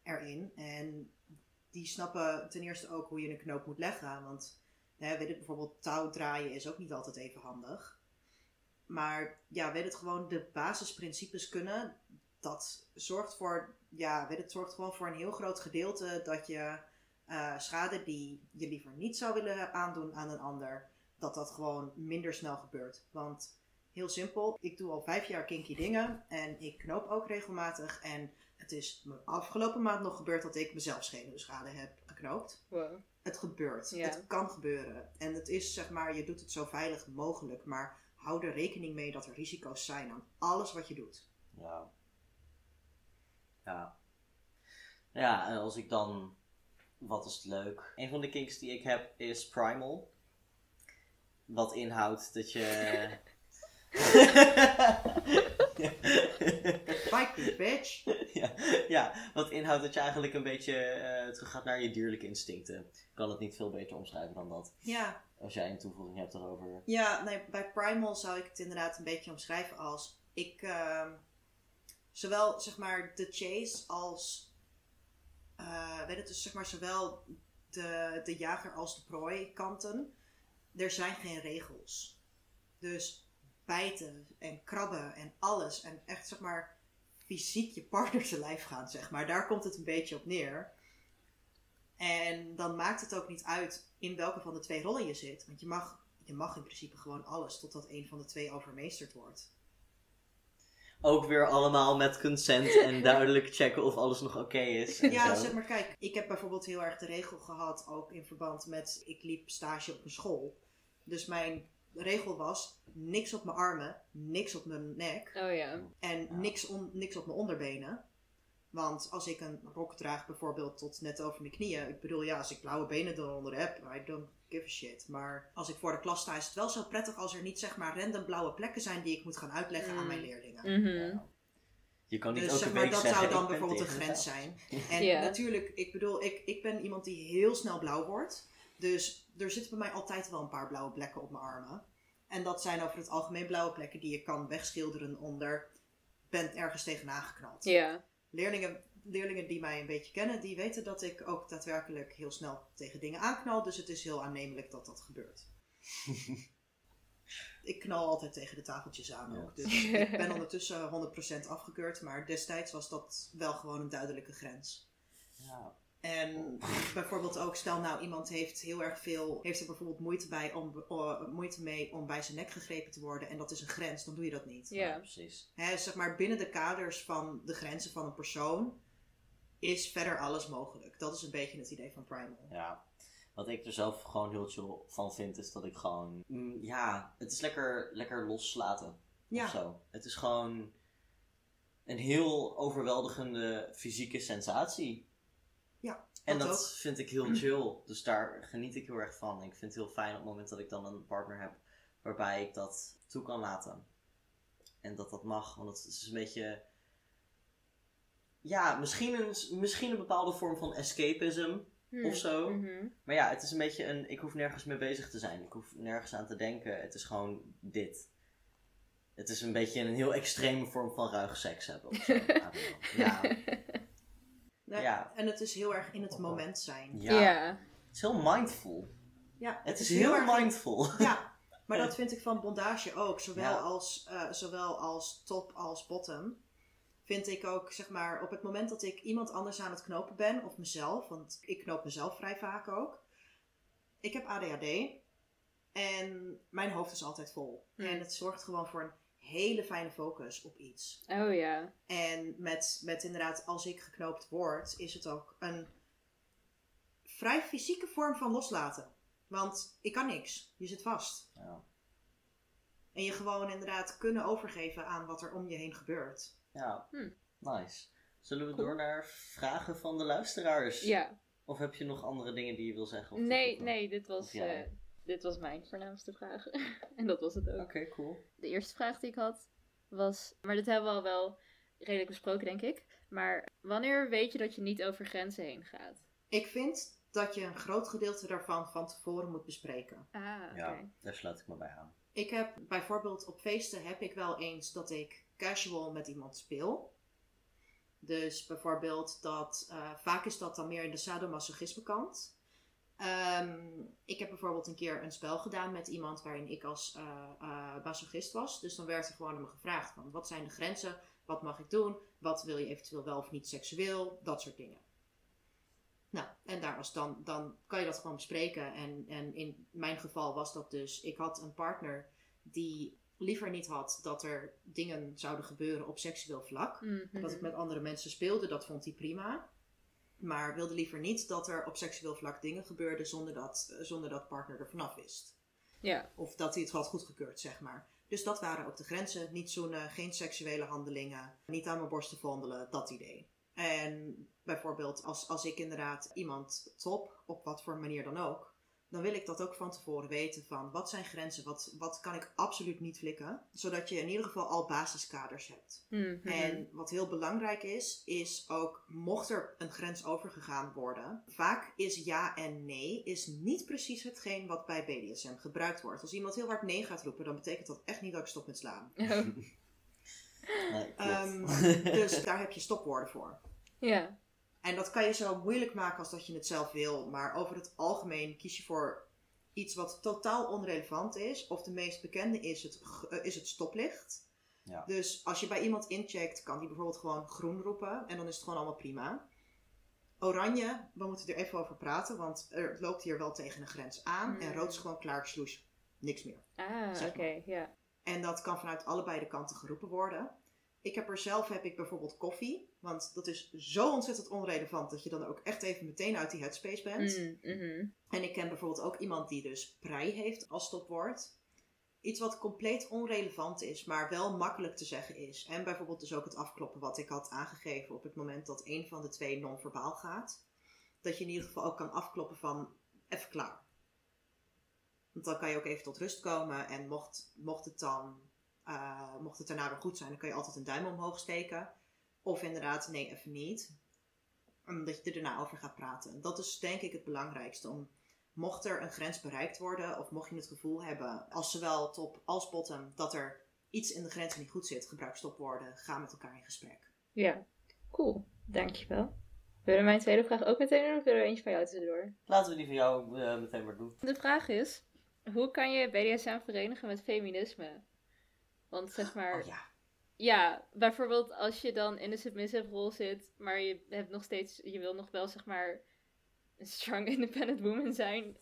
erin. En die snappen ten eerste ook hoe je een knoop moet leggen. Want hè, bijvoorbeeld touw draaien is ook niet altijd even handig. Maar ja, weet het gewoon, de basisprincipes kunnen. Dat zorgt voor, ja, weet het, zorgt gewoon voor een heel groot gedeelte dat je eh, schade die je liever niet zou willen aandoen aan een ander, dat dat gewoon minder snel gebeurt. Want heel simpel, ik doe al vijf jaar kinky dingen en ik knoop ook regelmatig. En het is me afgelopen maand nog gebeurd dat ik mezelf schade heb geknoopt. Wow. Het gebeurt. Ja. Het kan gebeuren. En het is zeg maar, je doet het zo veilig mogelijk, maar hou er rekening mee dat er risico's zijn aan alles wat je doet. ja. Ja. Ja, en als ik dan... Wat is het leuk? Een van de kinks die ik heb is Primal. Wat inhoudt dat je... Bike me, bitch! ja, ja, wat inhoudt dat je eigenlijk een beetje eh terug gaat naar je dierlijke instincten. Ik kan het niet veel beter omschrijven dan dat. Ja, Als jij een toevoeging hebt daarover. Ja, nee, bij Primal zou ik het inderdaad een beetje omschrijven als ik ehm, zowel zeg maar de chase als eh, weet het dus zeg maar zowel de, de jager als de prooi kanten. Er zijn geen regels. Dus bijten en krabben en alles en echt zeg maar fysiek je partner te lijf gaan zeg maar. Daar komt het een beetje op neer. En dan maakt het ook niet uit in welke van de twee rollen je zit. Want je mag, je mag in principe gewoon alles totdat een van de twee overmeesterd wordt. Ook weer allemaal met consent en duidelijk checken of alles nog oké is. En Ja, zo. zeg maar, kijk, ik heb bijvoorbeeld heel erg de regel gehad, ook in verband met, ik liep stage op een school. Dus mijn regel was, niks op mijn armen, niks op mijn nek Oh ja. en Ja. niks, on, niks op mijn onderbenen. Want als ik een rok draag bijvoorbeeld tot net over mijn knieën, ik bedoel ja, als ik blauwe benen eronder heb, I don't give a shit. Maar als ik voor de klas sta is het wel zo prettig als er niet zeg maar random blauwe plekken zijn die ik moet gaan uitleggen aan Mm. mijn leerlingen. Mhm. Ja. Je kan niet Dus elke zeg maar, week dat zeggen, zou dan "Ik ben bijvoorbeeld een grens mezelf." zijn. En Ja. natuurlijk, ik bedoel, ik, ik ben iemand die heel snel blauw wordt. Dus er zitten bij mij altijd wel een paar blauwe plekken op mijn armen. En dat zijn over het algemeen blauwe plekken die je kan wegschilderen onder bent ergens tegenaan geknald. Ja. Leerlingen, leerlingen die mij een beetje kennen, die weten dat ik ook daadwerkelijk heel snel tegen dingen aanknal. Dus het is heel aannemelijk dat dat gebeurt. ik knal altijd tegen de tafeltjes aan Ja. ook. Dus ik ben ondertussen 100% afgekeurd, maar destijds was dat wel gewoon een duidelijke grens. Ja. En bijvoorbeeld ook, stel nou iemand heeft heel erg veel, heeft er bijvoorbeeld moeite, bij om, o- moeite mee om bij zijn nek gegrepen te worden en dat is een grens, dan doe je dat niet. Ja. precies. Hè, zeg maar binnen de kaders van de grenzen van een persoon is verder alles mogelijk. Dat is een beetje het idee van Primal. Ja. Wat ik er zelf gewoon heel chill van vind, is dat ik gewoon... mm, ja, het is lekker, lekker loslaten. Ja. Of zo. Het is gewoon een heel overweldigende fysieke sensatie. Ja, En dat vind ik heel chill. Dus daar geniet ik heel erg van. Ik vind het heel fijn op het moment dat ik dan een partner heb waarbij ik dat toe kan laten. En dat dat mag, want het is een beetje. Ja, misschien een, misschien een bepaalde vorm van escapism Hmm. of zo. Mhm. Maar ja, het is een beetje een. Ik hoef nergens mee bezig te zijn. Ik hoef nergens aan te denken. Het is gewoon dit. Het is een beetje een heel extreme vorm van ruig seks hebben. Of zo. Ja, Nee, Ja. En het is heel erg in het moment zijn. ja. Ja. Het is heel mindful. Ja, Het is heel mindful. Ja, maar dat vind ik van bondage ook. Zowel, Ja. als, eh, zowel als top als bottom. Vind ik ook, zeg maar, op het moment dat ik iemand anders aan het knopen ben, of mezelf, want ik knoop mezelf vrij vaak ook. Ik heb ADHD en mijn hoofd is altijd vol. Hmm. En het zorgt gewoon voor een hele fijne focus op iets. Oh ja. En met, met inderdaad, als ik geknoopt word, is het ook een vrij fysieke vorm van loslaten. Want ik kan niks. Je zit vast. Ja. En je gewoon inderdaad kunnen overgeven aan wat er om je heen gebeurt. Ja, Hm. nice. Zullen we Cool. door naar vragen van de luisteraars? Ja. Of heb je nog andere dingen die je wil zeggen? Of Nee, nee, dit was, eh, dit was mijn voornaamste vraag. en dat was het ook. Oké, cool. De eerste vraag die ik had was, maar dit hebben we al wel redelijk besproken, denk ik. Maar wanneer weet je dat je niet over grenzen heen gaat? Ik vind dat je een groot gedeelte daarvan van tevoren moet bespreken. Ah, oké. Ja, daar sluit ik me bij aan. Ik heb bijvoorbeeld op feesten heb ik wel eens dat ik casual met iemand speel. Dus bijvoorbeeld dat, eh, vaak is dat dan meer in de sadomasochisme kant. Ehm, ik heb bijvoorbeeld een keer een spel gedaan met iemand waarin ik als masochist was. Dus dan werd er gewoon aan me gevraagd van wat zijn de grenzen, wat mag ik doen, wat wil je eventueel wel of niet seksueel, dat soort dingen. Nou, en daar was dan, dan kan je dat gewoon bespreken. En, en in mijn geval was dat dus, ik had een partner die liever niet had dat er dingen zouden gebeuren op seksueel vlak. Mhm. Dat ik met andere mensen speelde, dat vond hij prima. Maar wilde liever niet dat er op seksueel vlak dingen gebeurden zonder dat, eh, zonder dat partner er vanaf wist. Ja. Of dat hij het had goedgekeurd, zeg maar. Dus dat waren ook de grenzen. Niet zoenen, geen seksuele handelingen, niet aan mijn borsten vondelen, dat idee. En bijvoorbeeld als, als ik inderdaad iemand top, op wat voor manier dan ook, dan wil ik dat ook van tevoren weten van wat zijn grenzen, wat, wat kan ik absoluut niet flikken. Zodat je in ieder geval al basiskaders hebt. Mhm. En wat heel belangrijk is, is ook mocht er een grens overgegaan worden. Vaak is ja en nee is niet precies hetgeen wat bij BDSM gebruikt wordt. Als iemand heel hard nee gaat roepen, dan betekent dat echt niet dat ik stop met slaan. Oh, Nee. Ehm, dus daar heb je stopwoorden voor. ja. En dat kan je zo moeilijk maken als dat je het zelf wil. Maar over het algemeen kies je voor iets wat totaal onrelevant is. Of de meest bekende is het, eh, is het stoplicht. Ja. Dus als je bij iemand incheckt, kan die bijvoorbeeld gewoon groen roepen. En dan is het gewoon allemaal prima. Oranje, we moeten er even over praten. Want er loopt hier wel tegen een grens aan. En Hmm. rood is gewoon klaar, sloes. Niks meer. Ah, oké, ja. En dat kan vanuit allebei de kanten geroepen worden. Ik heb er zelf heb ik bijvoorbeeld koffie. Want dat is zo ontzettend onrelevant dat je dan ook echt even meteen uit die headspace bent. Mm, mhm. En ik ken bijvoorbeeld ook iemand die dus prei heeft als stopwoord. Iets wat compleet onrelevant is, maar wel makkelijk te zeggen is. En bijvoorbeeld dus ook het afkloppen wat ik had aangegeven op het moment dat een van de twee non-verbaal gaat. Dat je in ieder geval ook kan afkloppen van even klaar. Want dan kan je ook even tot rust komen en mocht, mocht het dan, eh, mocht het daarna weer goed zijn, dan kan je altijd een duim omhoog steken. Of inderdaad, nee, even niet. Omdat je er daarna over gaat praten. Dat is denk ik het belangrijkste. Om, mocht er een grens bereikt worden, of mocht je het gevoel hebben, als zowel top als bottom, dat er iets in de grens niet goed zit, gebruik stopwoorden. Ga met elkaar in gesprek. Ja, cool. Dankjewel. Wil je mijn tweede vraag ook meteen doen of wil er eentje van jou tussendoor? Laten we die van jou eh, meteen maar doen. De vraag is, hoe kan je BDSM verenigen met feminisme? Want zeg maar, Oh ja. ja, bijvoorbeeld als je dan in de submissive rol zit, maar je hebt nog steeds, je wil nog wel zeg maar een strong independent woman zijn.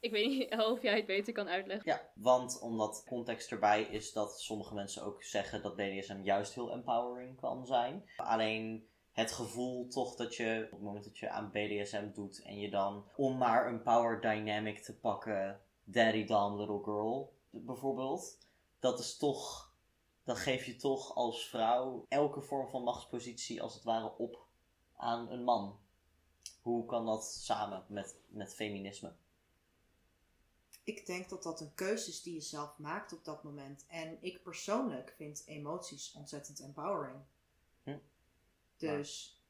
Ik weet niet of jij het beter kan uitleggen. Ja, want omdat context erbij is dat sommige mensen ook zeggen dat BDSM juist heel empowering kan zijn. Alleen het gevoel toch dat je op het moment dat je aan BDSM doet en je dan om maar een power dynamic te pakken, daddy dom little girl bijvoorbeeld, dat is toch, dan geef je toch als vrouw elke vorm van machtspositie als het ware op aan een man. Hoe kan dat samen met, met feminisme? Ik denk dat dat een keuze is die je zelf maakt op dat moment. En ik persoonlijk vind emoties ontzettend empowering. Hm. Dus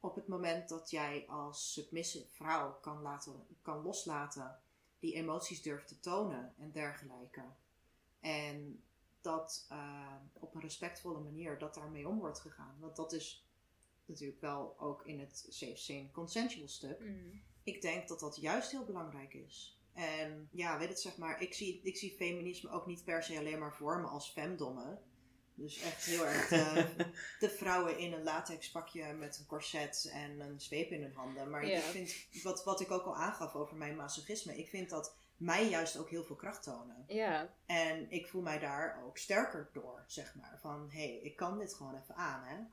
op het moment dat jij als submissive vrouw kan, laten, kan loslaten, die emoties durft te tonen en dergelijke. En dat eh, op een respectvolle manier dat daarmee om wordt gegaan. Want dat is natuurlijk wel ook in het safe scene consensual stuk. Mm. Ik denk dat dat juist heel belangrijk is. En ja, weet het zeg maar, ik zie, ik zie feminisme ook niet per se alleen maar voor me als femdomme. Dus echt heel erg de, de vrouwen in een latex pakje met een corset en een zweep in hun handen. Maar ik vind, wat, wat ik ook al aangaf over mijn masochisme, ik vind dat mij juist ook heel veel kracht tonen. Ja, En ik voel mij daar ook sterker door, zeg maar. Van, hé, hey, ik kan dit gewoon even aan, hè.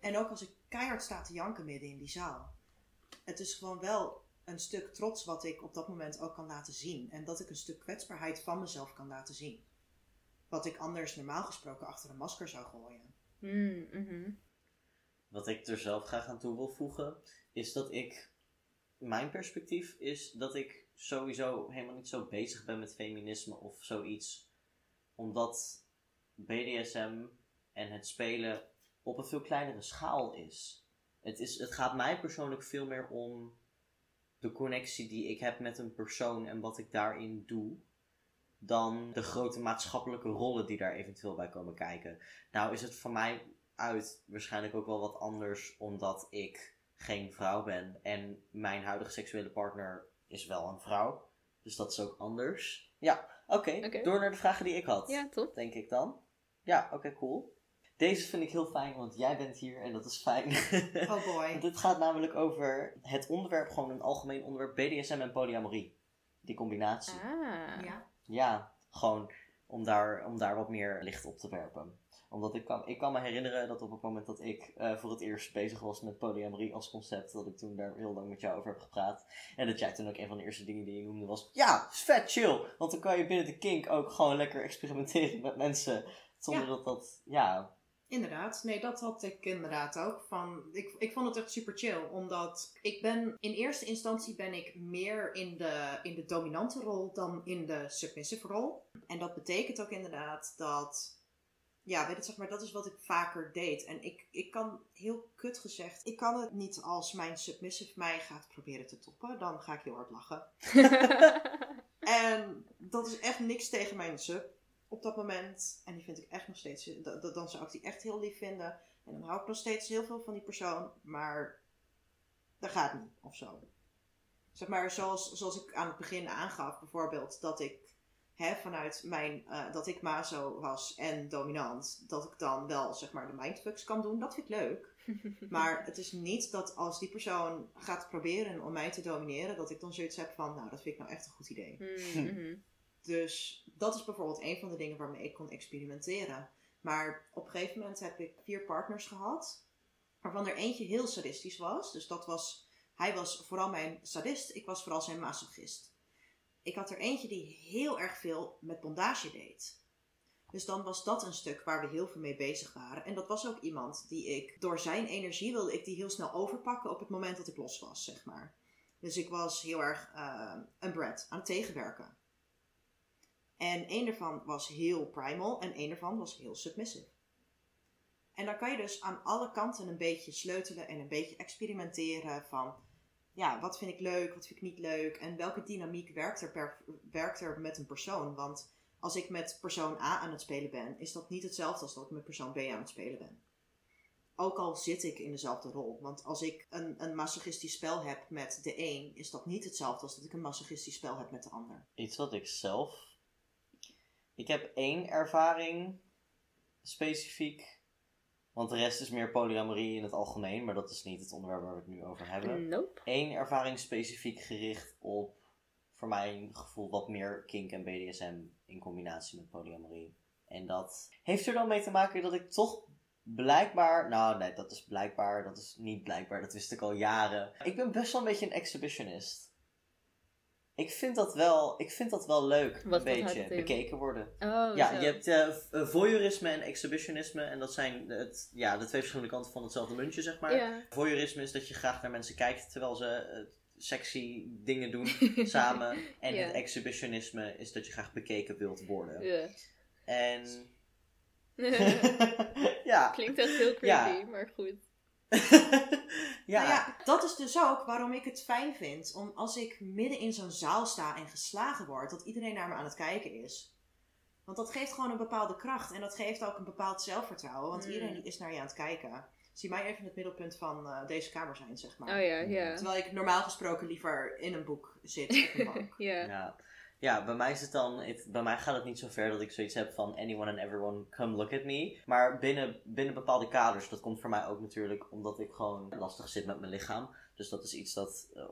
En ook als ik keihard sta te janken midden in die zaal. Het is gewoon wel een stuk trots wat ik op dat moment ook kan laten zien. En dat ik een stuk kwetsbaarheid van mezelf kan laten zien. Wat ik anders normaal gesproken achter een masker zou gooien. Mm, mhm. Wat ik er zelf graag aan toe wil voegen, is dat ik. Mijn perspectief is dat ik sowieso helemaal niet zo bezig ben met feminisme of zoiets. Omdat BDSM en het spelen op een veel kleinere schaal is. Het, is. het gaat mij persoonlijk veel meer om de connectie die ik heb met een persoon en wat ik daarin doe. Dan de grote maatschappelijke rollen die daar eventueel bij komen kijken. Nou is het voor mij uit waarschijnlijk ook wel wat anders, omdat ik geen vrouw ben en mijn huidige seksuele partner is wel een vrouw. Dus dat is ook anders. Ja, oké. Oké. Door naar de vragen die ik had. ja, top. Denk ik dan. Ja, oké, cool. Deze vind ik heel fijn, want jij bent hier en dat is fijn. Oh boy. Dit gaat namelijk over het onderwerp, gewoon een algemeen onderwerp, BDSM en polyamorie. Die combinatie. Ah. Ja. Ja, gewoon om daar, om daar wat meer licht op te werpen. Omdat ik kan, ik kan me herinneren dat op het moment dat ik eh, voor het eerst bezig was met polyamorie als concept, dat ik toen daar heel lang met jou over heb gepraat. En dat jij toen ook een van de eerste dingen die je noemde was, ja, is vet chill. Want dan kan je binnen de kink ook gewoon lekker experimenteren met mensen. Zonder Ja. dat dat, ja, Inderdaad, nee, dat had ik inderdaad ook. Van, ik, ik vond het echt super chill, omdat ik ben in eerste instantie ben ik meer in de, in de dominante rol dan in de submissive rol. En dat betekent ook inderdaad dat, ja, weet het zeg maar, dat is wat ik vaker deed. En ik, ik kan heel kut gezegd, ik kan het niet als mijn submissive mij gaat proberen te toppen, dan ga ik heel hard lachen. En dat is echt niks tegen mijn sub op dat moment. En die vind ik echt nog steeds. da- da- Dan zou ik die echt heel lief vinden. En dan hou ik nog steeds heel veel van die persoon. Maar dat gaat niet of zo. Zeg maar, zoals, zoals ik aan het begin aangaf, bijvoorbeeld dat ik hè, vanuit mijn. eh, dat ik mazo was en dominant. Dat ik dan wel zeg maar de mindfucks kan doen. Dat vind ik leuk. Maar het is niet dat als die persoon gaat proberen om mij te domineren. dat ik dan zoiets heb van. Nou, dat vind ik nou echt een goed idee. Mm, mhm. Dus dat is bijvoorbeeld een van de dingen waarmee ik kon experimenteren. Maar op een gegeven moment heb ik vier partners gehad. Waarvan er eentje heel sadistisch was. Dus dat was, hij was vooral mijn sadist. Ik was vooral zijn masochist. Ik had er eentje die heel erg veel met bondage deed. Dus dan was dat een stuk waar we heel veel mee bezig waren. En dat was ook iemand die ik, door zijn energie wilde ik die heel snel overpakken op het moment dat ik los was, zeg maar. Dus ik was heel erg eh, een Brad aan het tegenwerken. En één daarvan was heel primal en één daarvan was heel submissive. En dan kan je dus aan alle kanten een beetje sleutelen en een beetje experimenteren van, ja, wat vind ik leuk, wat vind ik niet leuk en welke dynamiek werkt er, per, werkt er met een persoon. Want als ik met persoon A aan het spelen ben, is dat niet hetzelfde als dat ik met persoon B aan het spelen ben. Ook al zit ik in dezelfde rol. Want als ik een, een masochistisch spel heb met de een, is dat niet hetzelfde als dat ik een masochistisch spel heb met de ander. Iets wat ik zelf. Ik heb één ervaring specifiek. Want de rest is meer polyamorie in het algemeen, maar dat is niet het onderwerp waar we het nu over hebben. Nope. Eén ervaring specifiek gericht op, voor mijn gevoel, wat meer kink en BDSM in combinatie met polyamorie. En dat heeft er dan mee te maken dat ik toch blijkbaar, nou nee, dat is blijkbaar, dat is niet blijkbaar, dat wist ik al jaren. Ik ben best wel een beetje een exhibitionist. Ik vind dat wel, ik vind dat wel leuk, Wat- een wat beetje, bekeken worden. Oh, Ja, zo. je hebt eh, eh, voyeurisme en exhibitionisme. En dat zijn het, ja, de twee verschillende kanten van hetzelfde muntje, zeg maar. Voyeurisme is dat je graag naar mensen kijkt terwijl ze eh, sexy dingen doen samen. En het exhibitionisme is dat je graag bekeken wilt worden. Ja. En ja. Klinkt echt heel creepy, Ja. maar goed. ja. Nou ja, dat is dus ook waarom ik het fijn vind. Om als ik midden in zo'n zaal sta en geslagen word, dat iedereen naar me aan het kijken is. Want dat geeft gewoon een bepaalde kracht. En dat geeft ook een bepaald zelfvertrouwen. Want Mm. iedereen is naar je aan het kijken. Zie mij even in het middelpunt van eh, deze kamer zijn, zeg maar. Oh ja, ja. Terwijl ik normaal gesproken liever in een boek zit op een bank. ja. Ja. Ja, bij mij is het dan, bij mij gaat het niet zo ver dat ik zoiets heb van anyone and everyone come look at me. Maar binnen, binnen bepaalde kaders, dat komt voor mij ook natuurlijk omdat ik gewoon lastig zit met mijn lichaam. Dus dat is iets dat eh,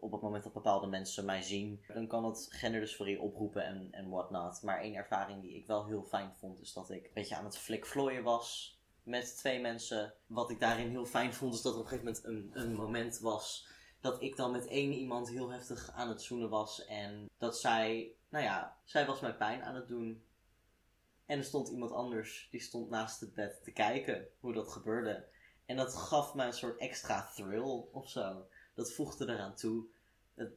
op het moment dat bepaalde mensen mij zien, dan kan het genderdysforie oproepen en, en whatnot. Maar één ervaring die ik wel heel fijn vond, is dat ik een beetje aan het flikvlooien was met twee mensen. Wat ik daarin heel fijn vond, is dat er op een gegeven moment een, een moment was dat ik dan met één iemand heel heftig aan het zoenen was. En dat zij, nou ja, zij was mij pijn aan het doen. En er stond iemand anders, die stond naast het bed te kijken hoe dat gebeurde. En dat gaf me een soort extra thrill of zo. Dat voegde eraan toe.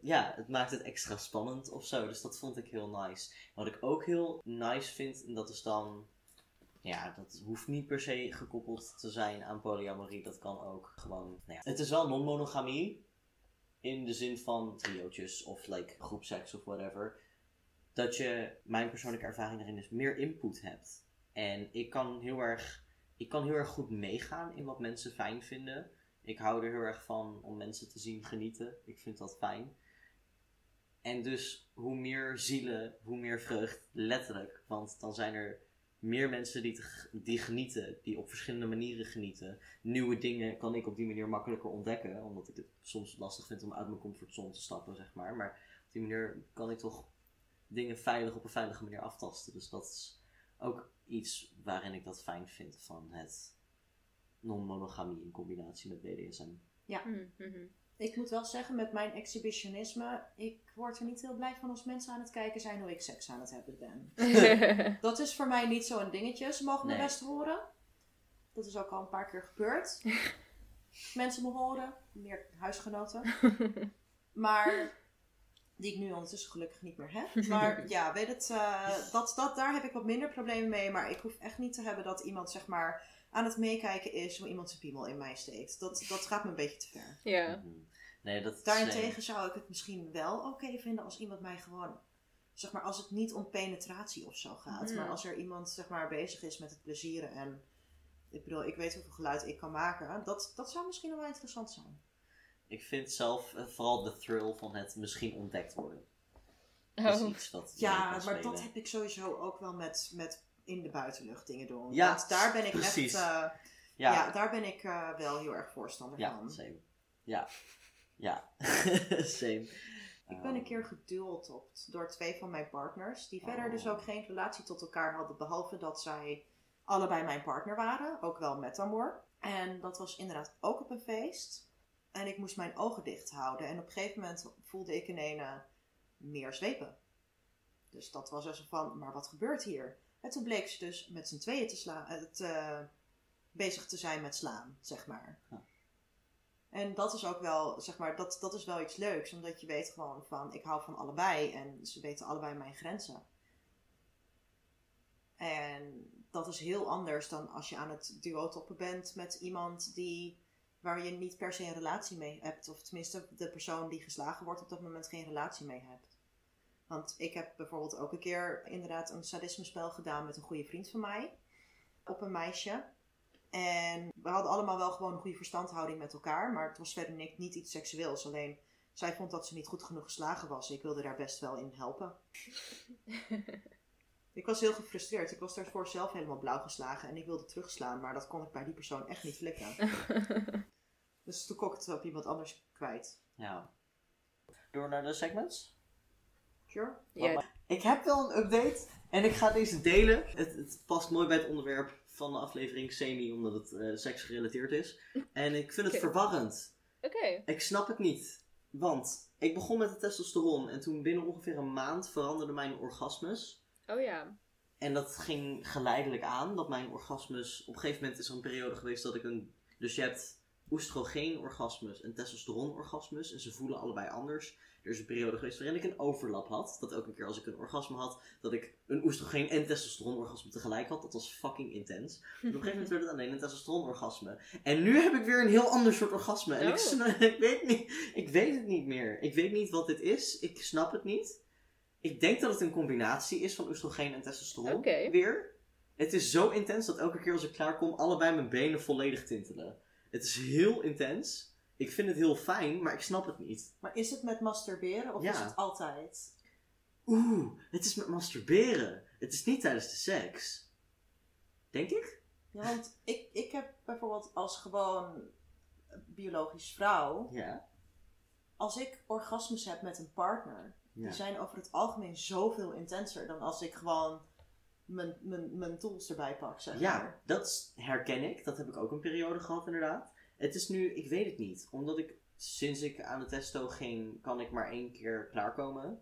Ja, het maakt het extra spannend of zo. Dus dat vond ik heel nice. Wat ik ook heel nice vind, en dat is dan. Ja, dat hoeft niet per se gekoppeld te zijn aan polyamorie. Dat kan ook gewoon. Nou ja. Het is wel non-monogamie. In de zin van triootjes of like groepseks of whatever. Dat je, mijn persoonlijke ervaring daarin is, meer input hebt. En ik kan heel erg, ik kan heel erg goed meegaan in wat mensen fijn vinden. Ik hou er heel erg van om mensen te zien genieten. Ik vind dat fijn. En dus hoe meer zielen, hoe meer vreugd, letterlijk. Want dan zijn er meer mensen die, te- die genieten, die op verschillende manieren genieten. Nieuwe dingen kan ik op die manier makkelijker ontdekken, omdat ik het soms lastig vind om uit mijn comfortzone te stappen, zeg maar. Maar op die manier kan ik toch dingen veilig op een veilige manier aftasten. Dus dat is ook iets waarin ik dat fijn vind van het non-monogamie in combinatie met BDSM. Mm, mhm. Ik moet wel zeggen, met mijn exhibitionisme, ik word er niet heel blij van als mensen aan het kijken zijn hoe ik seks aan het hebben ben. Dat is voor mij niet zo'n dingetje. Ze mogen me Nee. best horen. Dat is ook al een paar keer gebeurd. Mensen me horen, meer huisgenoten. Maar die ik nu ondertussen gelukkig niet meer heb. Maar ja, weet het, eh, dat, dat, daar heb ik wat minder problemen mee. Maar ik hoef echt niet te hebben dat iemand zeg maar aan het meekijken is hoe iemand zijn piemel in mij steekt. Dat, dat gaat me een beetje te ver. ja. Mhm. Nee, dat is, Daarentegen zou ik het misschien wel oké vinden als iemand mij gewoon, zeg maar, als het niet om penetratie of zo gaat, maar als er iemand, zeg maar, bezig is met het plezieren en, ik bedoel, ik weet hoeveel geluid ik kan maken, dat, dat zou misschien wel interessant zijn. Ik vind zelf eh, vooral de thrill van het misschien ontdekt worden. Dat is Oh. iets wat Ja, maar spelen. dat heb ik sowieso ook wel met, met in de buitenlucht dingen doen. Ja, Want daar ben ik precies. echt, eh, Ja, ja. daar ben ik eh, wel heel erg voorstander ja, van. same. Ja, ja, same. Ik ben een keer geduld op door twee van mijn partners, die verder Oh. dus ook geen relatie tot elkaar hadden, behalve dat zij allebei mijn partner waren, ook wel met amor. En dat was inderdaad ook op een feest. En ik moest mijn ogen dicht houden. En op een gegeven moment voelde ik in ene meer zwepen. Dus dat was zo van, maar wat gebeurt hier? En toen bleek ze dus met z'n tweeën te slaan, eh, te- bezig te zijn met slaan, zeg maar. Ja. En dat is ook wel, zeg maar, dat, dat is wel iets leuks. Omdat je weet gewoon van, ik hou van allebei. En ze weten allebei mijn grenzen. En dat is heel anders dan als je aan het duo-toppen bent met iemand die, waar je niet per se een relatie mee hebt. Of tenminste, de persoon die geslagen wordt op dat moment geen relatie mee hebt. Want ik heb bijvoorbeeld ook een keer inderdaad een sadisme spel gedaan met een goede vriend van mij. Op een meisje. En we hadden allemaal wel gewoon een goede verstandhouding met elkaar. Maar het was verder niet, niet iets seksueels. Alleen zij vond dat ze niet goed genoeg geslagen was. Ik wilde daar best wel in helpen. ik was heel gefrustreerd. Ik was daarvoor zelf helemaal blauw geslagen. En ik wilde terugslaan. Maar dat kon ik bij die persoon echt niet flikken. dus toen kon ik het op iemand anders kwijt. Ja. Door naar de segments. Sure? Ja. Ik heb wel een update en ik ga deze delen. Het, het past mooi bij het onderwerp van de aflevering semi, omdat het eh seksgerelateerd is. En ik vind het verwarrend. Oké. Ik snap het niet. Want ik begon met de testosteron en toen binnen ongeveer een maand veranderden mijn orgasmes. Oh ja. En dat ging geleidelijk aan, dat mijn orgasmes... Op een gegeven moment is er een periode geweest dat ik een... Dus je hebt oestrogeen-orgasmes en testosteron-orgasmes. En ze voelen allebei anders. Er is een periode geweest waarin ik een overlap had. Dat elke keer als ik een orgasme had, dat ik een oestrogeen- en testosteron-orgasme tegelijk had. Dat was fucking intens. En op een gegeven moment werd het alleen een testosteron-orgasme. En nu heb ik weer een heel ander soort orgasme. En ik, Oh. ik, weet niet, ik weet het niet meer. Ik weet niet wat dit is. Ik snap het niet. Ik denk dat het een combinatie is van oestrogeen en testosteron. Weer. Het is zo intens dat elke keer als ik klaar kom, allebei mijn benen volledig tintelen. Het is heel intens. Ik vind het heel fijn, maar ik snap het niet. Maar is het met masturberen of Ja. is het altijd? Oeh, het is met masturberen. Het is niet tijdens de seks. Denk ik? Ja, want ik, ik heb bijvoorbeeld als gewoon biologisch vrouw, Ja. als ik orgasmes heb met een partner, ja. die zijn over het algemeen zoveel intenser dan als ik gewoon mijn, mijn, mijn tools erbij pak, zeg Ja, maar. dat herken ik. Dat heb ik ook een periode gehad, inderdaad. Het is nu, ik weet het niet. Omdat ik, sinds ik aan de testo ging, kan ik maar één keer klaarkomen.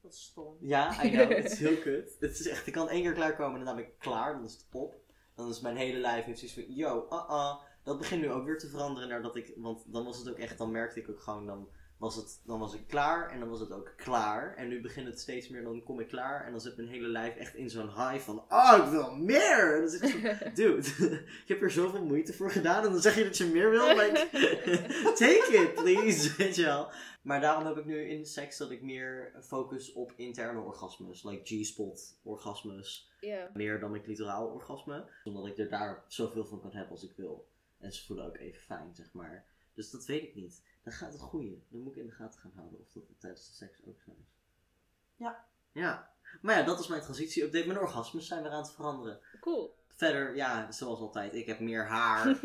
Dat is stom. Ja, I know. Het is heel kut. Het is echt, ik kan één keer klaarkomen en dan ben ik klaar. Dan is het op. Dan is mijn hele lijf heeft zoiets van, yo, uh-uh. Dat begint nu ook weer te veranderen nadat ik, want dan was het ook echt, dan merkte ik ook gewoon, dan was, het, dan was ik klaar en dan was het ook klaar. En nu begint het steeds meer, dan kom ik klaar en dan zit mijn hele lijf echt in zo'n high van, oh, ik wil meer! En dan zit ik zo, dude, ik heb er zoveel moeite voor gedaan en dan zeg je dat je meer wil? Like, take it, please, weet je wel. Maar daarom heb ik nu in seks dat ik meer focus op interne orgasmes, like G-spot orgasmes, meer dan mijn clitoraal orgasme, omdat ik er daar zoveel van kan hebben als ik wil. En ze voelen ook even fijn, zeg maar. Dus dat weet ik niet. Dan gaat het goeie. Dan moet ik in de gaten gaan houden of dat tijdens de seks ook zo is. Ja. Ja. Maar ja, dat is mijn transitie-update. Mijn orgasmes zijn weer aan het veranderen. Cool. Verder, ja, zoals altijd, ik heb meer haar.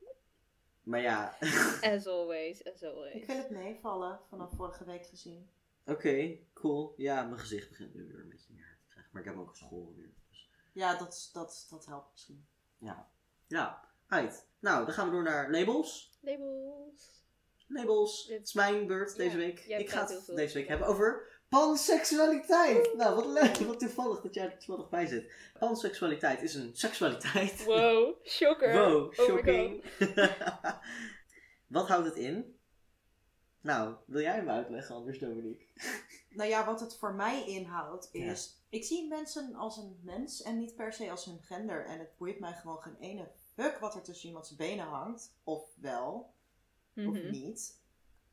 maar ja, As always, as Ik always. vind het meevallen vanaf vorige week gezien. oké, cool. Ja, mijn gezicht begint nu weer een beetje meer te krijgen. Maar ik heb ook school weer. Dus Ja, dat, dat, dat helpt misschien. ja. Ja, uit. Nou, dan gaan we door naar labels. Labels. Labels. Het is mijn beurt deze Ja, week. Ik ga het deze week hebben over panseksualiteit. Nou, wat leuk. Wat toevallig dat jij er toevallig bij zit. Panseksualiteit is een seksualiteit. Wow, shocker. Wow, Oh shocking. wat houdt het in? Nou, wil jij hem uitleggen anders, Dominique? Nou ja, wat het voor mij inhoudt Ja. is... Ik zie mensen als een mens en niet per se als hun gender. En het boeit mij gewoon geen ene fuck wat er tussen iemands benen hangt. Of wel, of Mhm. niet.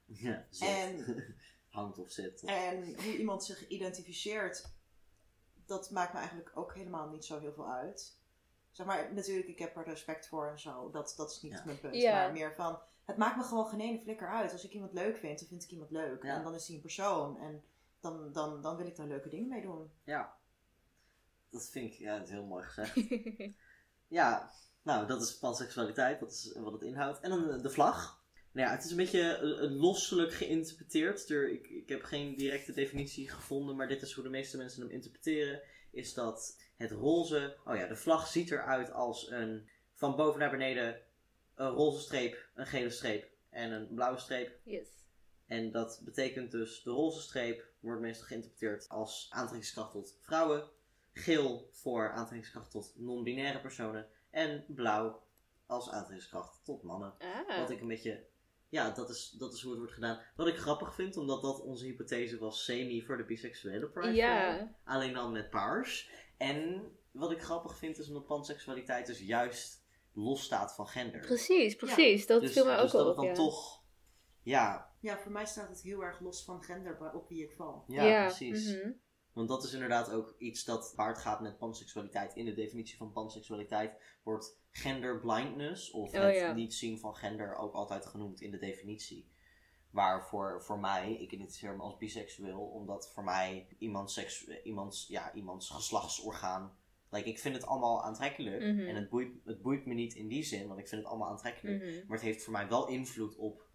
Ja, zit. En- Hangt of zit. En hoe iemand zich identificeert, dat maakt me eigenlijk ook helemaal niet zo heel veel uit. Zeg maar, natuurlijk, ik heb er respect voor en zo. Dat, dat is niet Ja. mijn punt. Ja. Maar meer van, het maakt me gewoon geen ene flikker uit. Als ik iemand leuk vind, dan vind ik iemand leuk. Ja. En dan is hij een persoon. En dan, dan, dan wil ik daar leuke dingen mee doen. Ja. Dat vind ik ja, het is heel mooi gezegd. Ja, nou, dat is panseksualiteit, dat is wat het inhoudt. En dan de, de vlag. Nou ja, het is een beetje eh, eh, losselijk geïnterpreteerd. Er, ik, ik heb geen directe definitie gevonden, maar dit is hoe de meeste mensen hem interpreteren. Is dat het roze, oh ja, de vlag ziet eruit als een, van boven naar beneden, een roze streep, een gele streep en een blauwe streep. yes. En dat betekent dus, de roze streep wordt meestal geïnterpreteerd als aantrekkingskracht tot vrouwen. Geel voor aantrekkingskracht tot non-binaire personen. En blauw als aantrekkingskracht tot mannen. Ah. Wat ik een beetje, ja, dat is, dat is hoe het wordt gedaan. Wat ik grappig vind, omdat dat onze hypothese was semi voor de biseksuele pride. Ja. Alleen dan met paars. En wat ik grappig vind is omdat panseksualiteit dus juist los staat van gender. Precies, precies. Dat Dus, viel mij ook dus dat het op, dan ja. toch, ja, Ja, voor mij staat het heel erg los van gender waar- op wie ik val. ja, precies. mhm. Want dat is inderdaad ook iets dat paard gaat met panseksualiteit. In de definitie van panseksualiteit wordt genderblindness, of Oh, het ja. niet zien van gender, ook altijd genoemd in de definitie. Waar voor, voor mij, ik identificeer me als biseksueel, omdat voor mij iemands, seks, iemands, ja, iemands geslachtsorgaan. Like, ik vind het allemaal aantrekkelijk. Mhm. En het boeit, het boeit me niet in die zin, want ik vind het allemaal aantrekkelijk. Mhm. Maar het heeft voor mij wel invloed op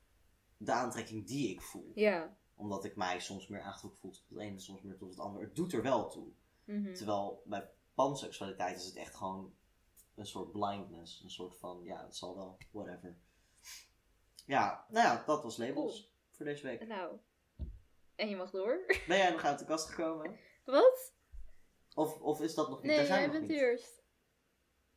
de aantrekking die ik voel. Ja. Omdat ik mij soms meer aangetrokken voel tot het ene, soms meer tot het ander. Het doet er wel toe. Mhm. Terwijl bij panseksualiteit is het echt gewoon een soort blindness. Een soort van, ja, het zal wel, whatever. Ja, nou ja, dat was labels Cool. voor deze week. Nou. En je mag door. Ben jij nog uit de kast gekomen? Wat? Of, of is dat nog niet? Nee, Daar zijn jij bent niet. eerst.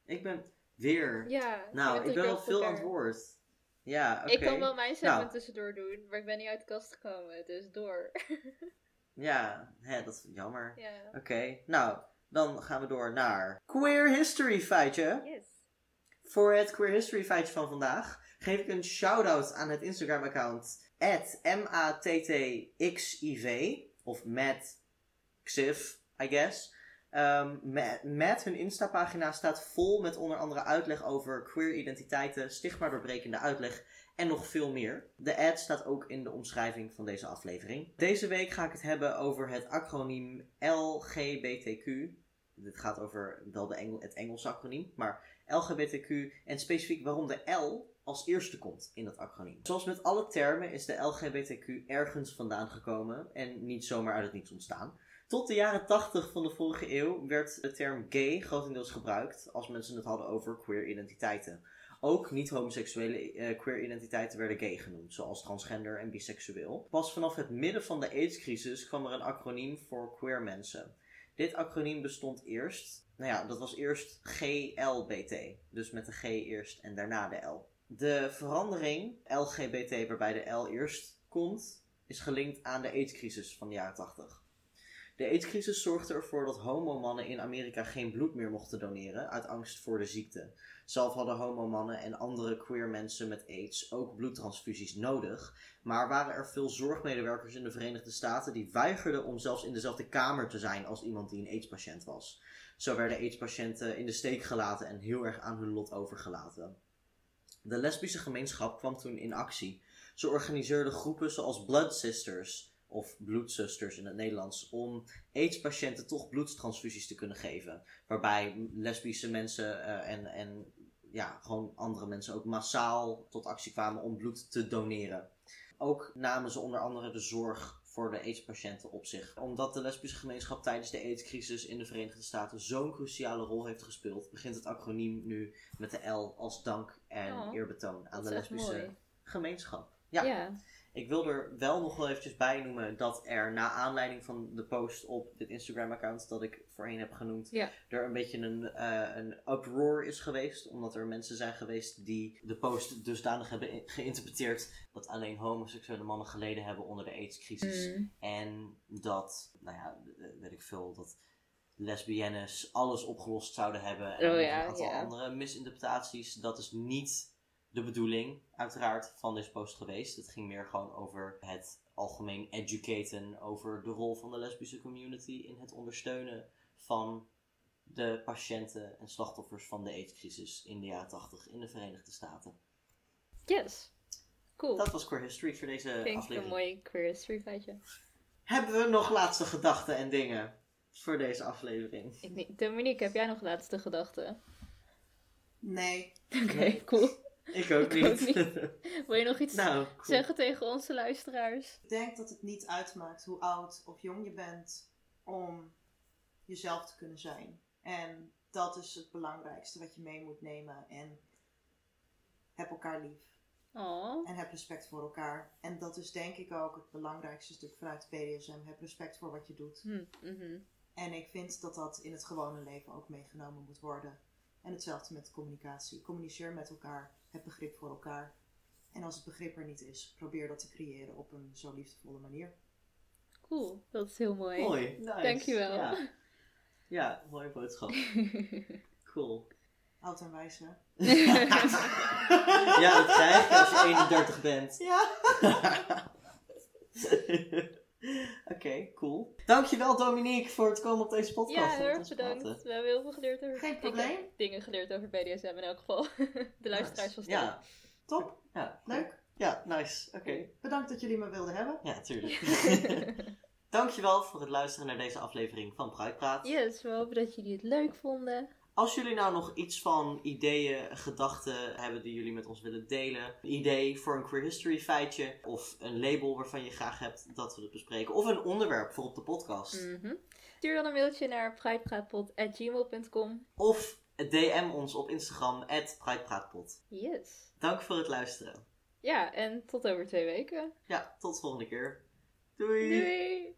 Ik ben weer. Ja. nou, ik ben wel veel aan het woord. Ja, oké. Ik kan wel mijn segment Nou. tussendoor doen, maar ik ben niet uit de kast gekomen, dus door. Ja, hè, dat is jammer. ja. Oké, nou, dan gaan we door naar Queer History feitje. Yes. Voor het Queer History feitje van vandaag geef ik een shout-out aan het Instagram-account MATTXIV of MatXIV, I guess. Ehm met, hun Insta-pagina staat vol met onder andere uitleg over queer identiteiten, stigma doorbrekende uitleg en nog veel meer. De ad staat ook in de omschrijving van deze aflevering. Deze week ga ik het hebben over het acroniem LGBTQ. Dit gaat over wel de het Engelse acroniem, maar LGBTQ en specifiek waarom de L als eerste komt in dat acroniem. Zoals met alle termen is de LGBTQ ergens vandaan gekomen en niet zomaar uit het niets ontstaan. Tot de jaren 80 van de vorige eeuw werd de term gay grotendeels gebruikt als mensen het hadden over queer identiteiten. Ook niet-homoseksuele eh, queer identiteiten werden gay genoemd, zoals transgender en biseksueel. Pas vanaf het midden van de AIDS-crisis kwam er een acroniem voor queer mensen. Dit acroniem bestond eerst, nou ja, dat was eerst GLBT. Dus met de G eerst en daarna de L. De verandering LGBT, waarbij de L eerst komt, is gelinkt aan de AIDS-crisis van de jaren 80. De AIDS-crisis zorgde ervoor dat homomannen in Amerika geen bloed meer mochten doneren uit angst voor de ziekte. Zelf hadden homomannen en andere queer mensen met AIDS ook bloedtransfusies nodig, maar waren er veel zorgmedewerkers in de Verenigde Staten die weigerden om zelfs in dezelfde kamer te zijn als iemand die een AIDS-patiënt was. Zo werden AIDS-patiënten in de steek gelaten en heel erg aan hun lot overgelaten. De lesbische gemeenschap kwam toen in actie. Ze organiseerden groepen zoals Blood Sisters, of bloedzusters in het Nederlands, om AIDS-patiënten toch bloedtransfusies te kunnen geven. Waarbij lesbische mensen eh, en, en ja, gewoon andere mensen ook massaal tot actie kwamen om bloed te doneren. Ook namen ze onder andere de zorg voor de AIDS-patiënten op zich. Omdat de lesbische gemeenschap tijdens de AIDS-crisis in de Verenigde Staten zo'n cruciale rol heeft gespeeld, begint het acroniem nu met de L als dank en Oh, eerbetoon aan de lesbische mooi. gemeenschap. Ja. Ja. Ik wil er wel nog wel eventjes bij noemen dat er na aanleiding van de post op dit Instagram-account dat ik voorheen heb genoemd, Ja. er een beetje een, eh, een uproar is geweest. Omdat er mensen zijn geweest die de post dusdanig hebben geïnterpreteerd dat alleen homoseksuele mannen geleden hebben onder de AIDS-crisis. Mm. En dat, nou ja, weet ik veel, dat lesbiennes alles opgelost zouden hebben. En Oh ja, een aantal ja. andere misinterpretaties. Dat is niet de bedoeling, uiteraard, van deze post geweest. Het ging meer gewoon over het algemeen educaten over de rol van de lesbische community in het ondersteunen van de patiënten en slachtoffers van de AIDS-crisis in de jaren 80 in de Verenigde Staten. Yes. Cool. Dat was Queer History voor deze Vind ik een aflevering. mooi queer history feitje. Hebben we nog laatste gedachten en dingen voor deze aflevering? Ik niet. Dominique, heb jij nog laatste gedachten? Nee. Oké, cool. Ik ook Ik ook niet. Wil je nog iets nou, cool. zeggen tegen onze luisteraars? Ik denk dat het niet uitmaakt hoe oud of jong je bent om jezelf te kunnen zijn. En dat is het belangrijkste wat je mee moet nemen. En heb elkaar lief. Oh. En heb respect voor elkaar. En dat is denk ik ook het belangrijkste stuk vanuit BDSM. Heb respect voor wat je doet. Hm, mhm. En ik vind dat dat in het gewone leven ook meegenomen moet worden. En hetzelfde met communicatie. Communiceer met elkaar. Heb begrip voor elkaar. En als het begrip er niet is, probeer dat te creëren op een zo liefdevolle manier. Cool, dat is heel mooi. Mooi, nice. Dankjewel. Ja, ja mooie boodschap. Cool. Oud en wijs, hè? ja, dat krijg je als je 31 bent. Ja. Oké, cool. Dankjewel Dominique voor het komen op deze podcast. Ja, heel erg bedankt. praten. We hebben heel veel geleerd over... Geen probleem. dingen geleerd over BDSM in elk geval. De luisteraars van Ja, Top, ja. leuk. Ja, nice. Oké. Bedankt dat jullie me wilden hebben. Ja, tuurlijk. Dankjewel voor het luisteren naar deze aflevering van Bruikpraat. Yes, we hopen dat jullie het leuk vonden. Als jullie nou nog iets van ideeën, gedachten hebben die jullie met ons willen delen, een idee voor een queer history feitje, of een label waarvan je graag hebt dat we het bespreken, of een onderwerp voor op de podcast, Mhm. Stuur dan een mailtje naar pridepraatpot.gmail.com. of DM ons op Instagram, @pridepraatpot. Yes. Dank voor het luisteren. Ja, en tot over twee weken. Ja, tot de volgende keer. Doei! Doei!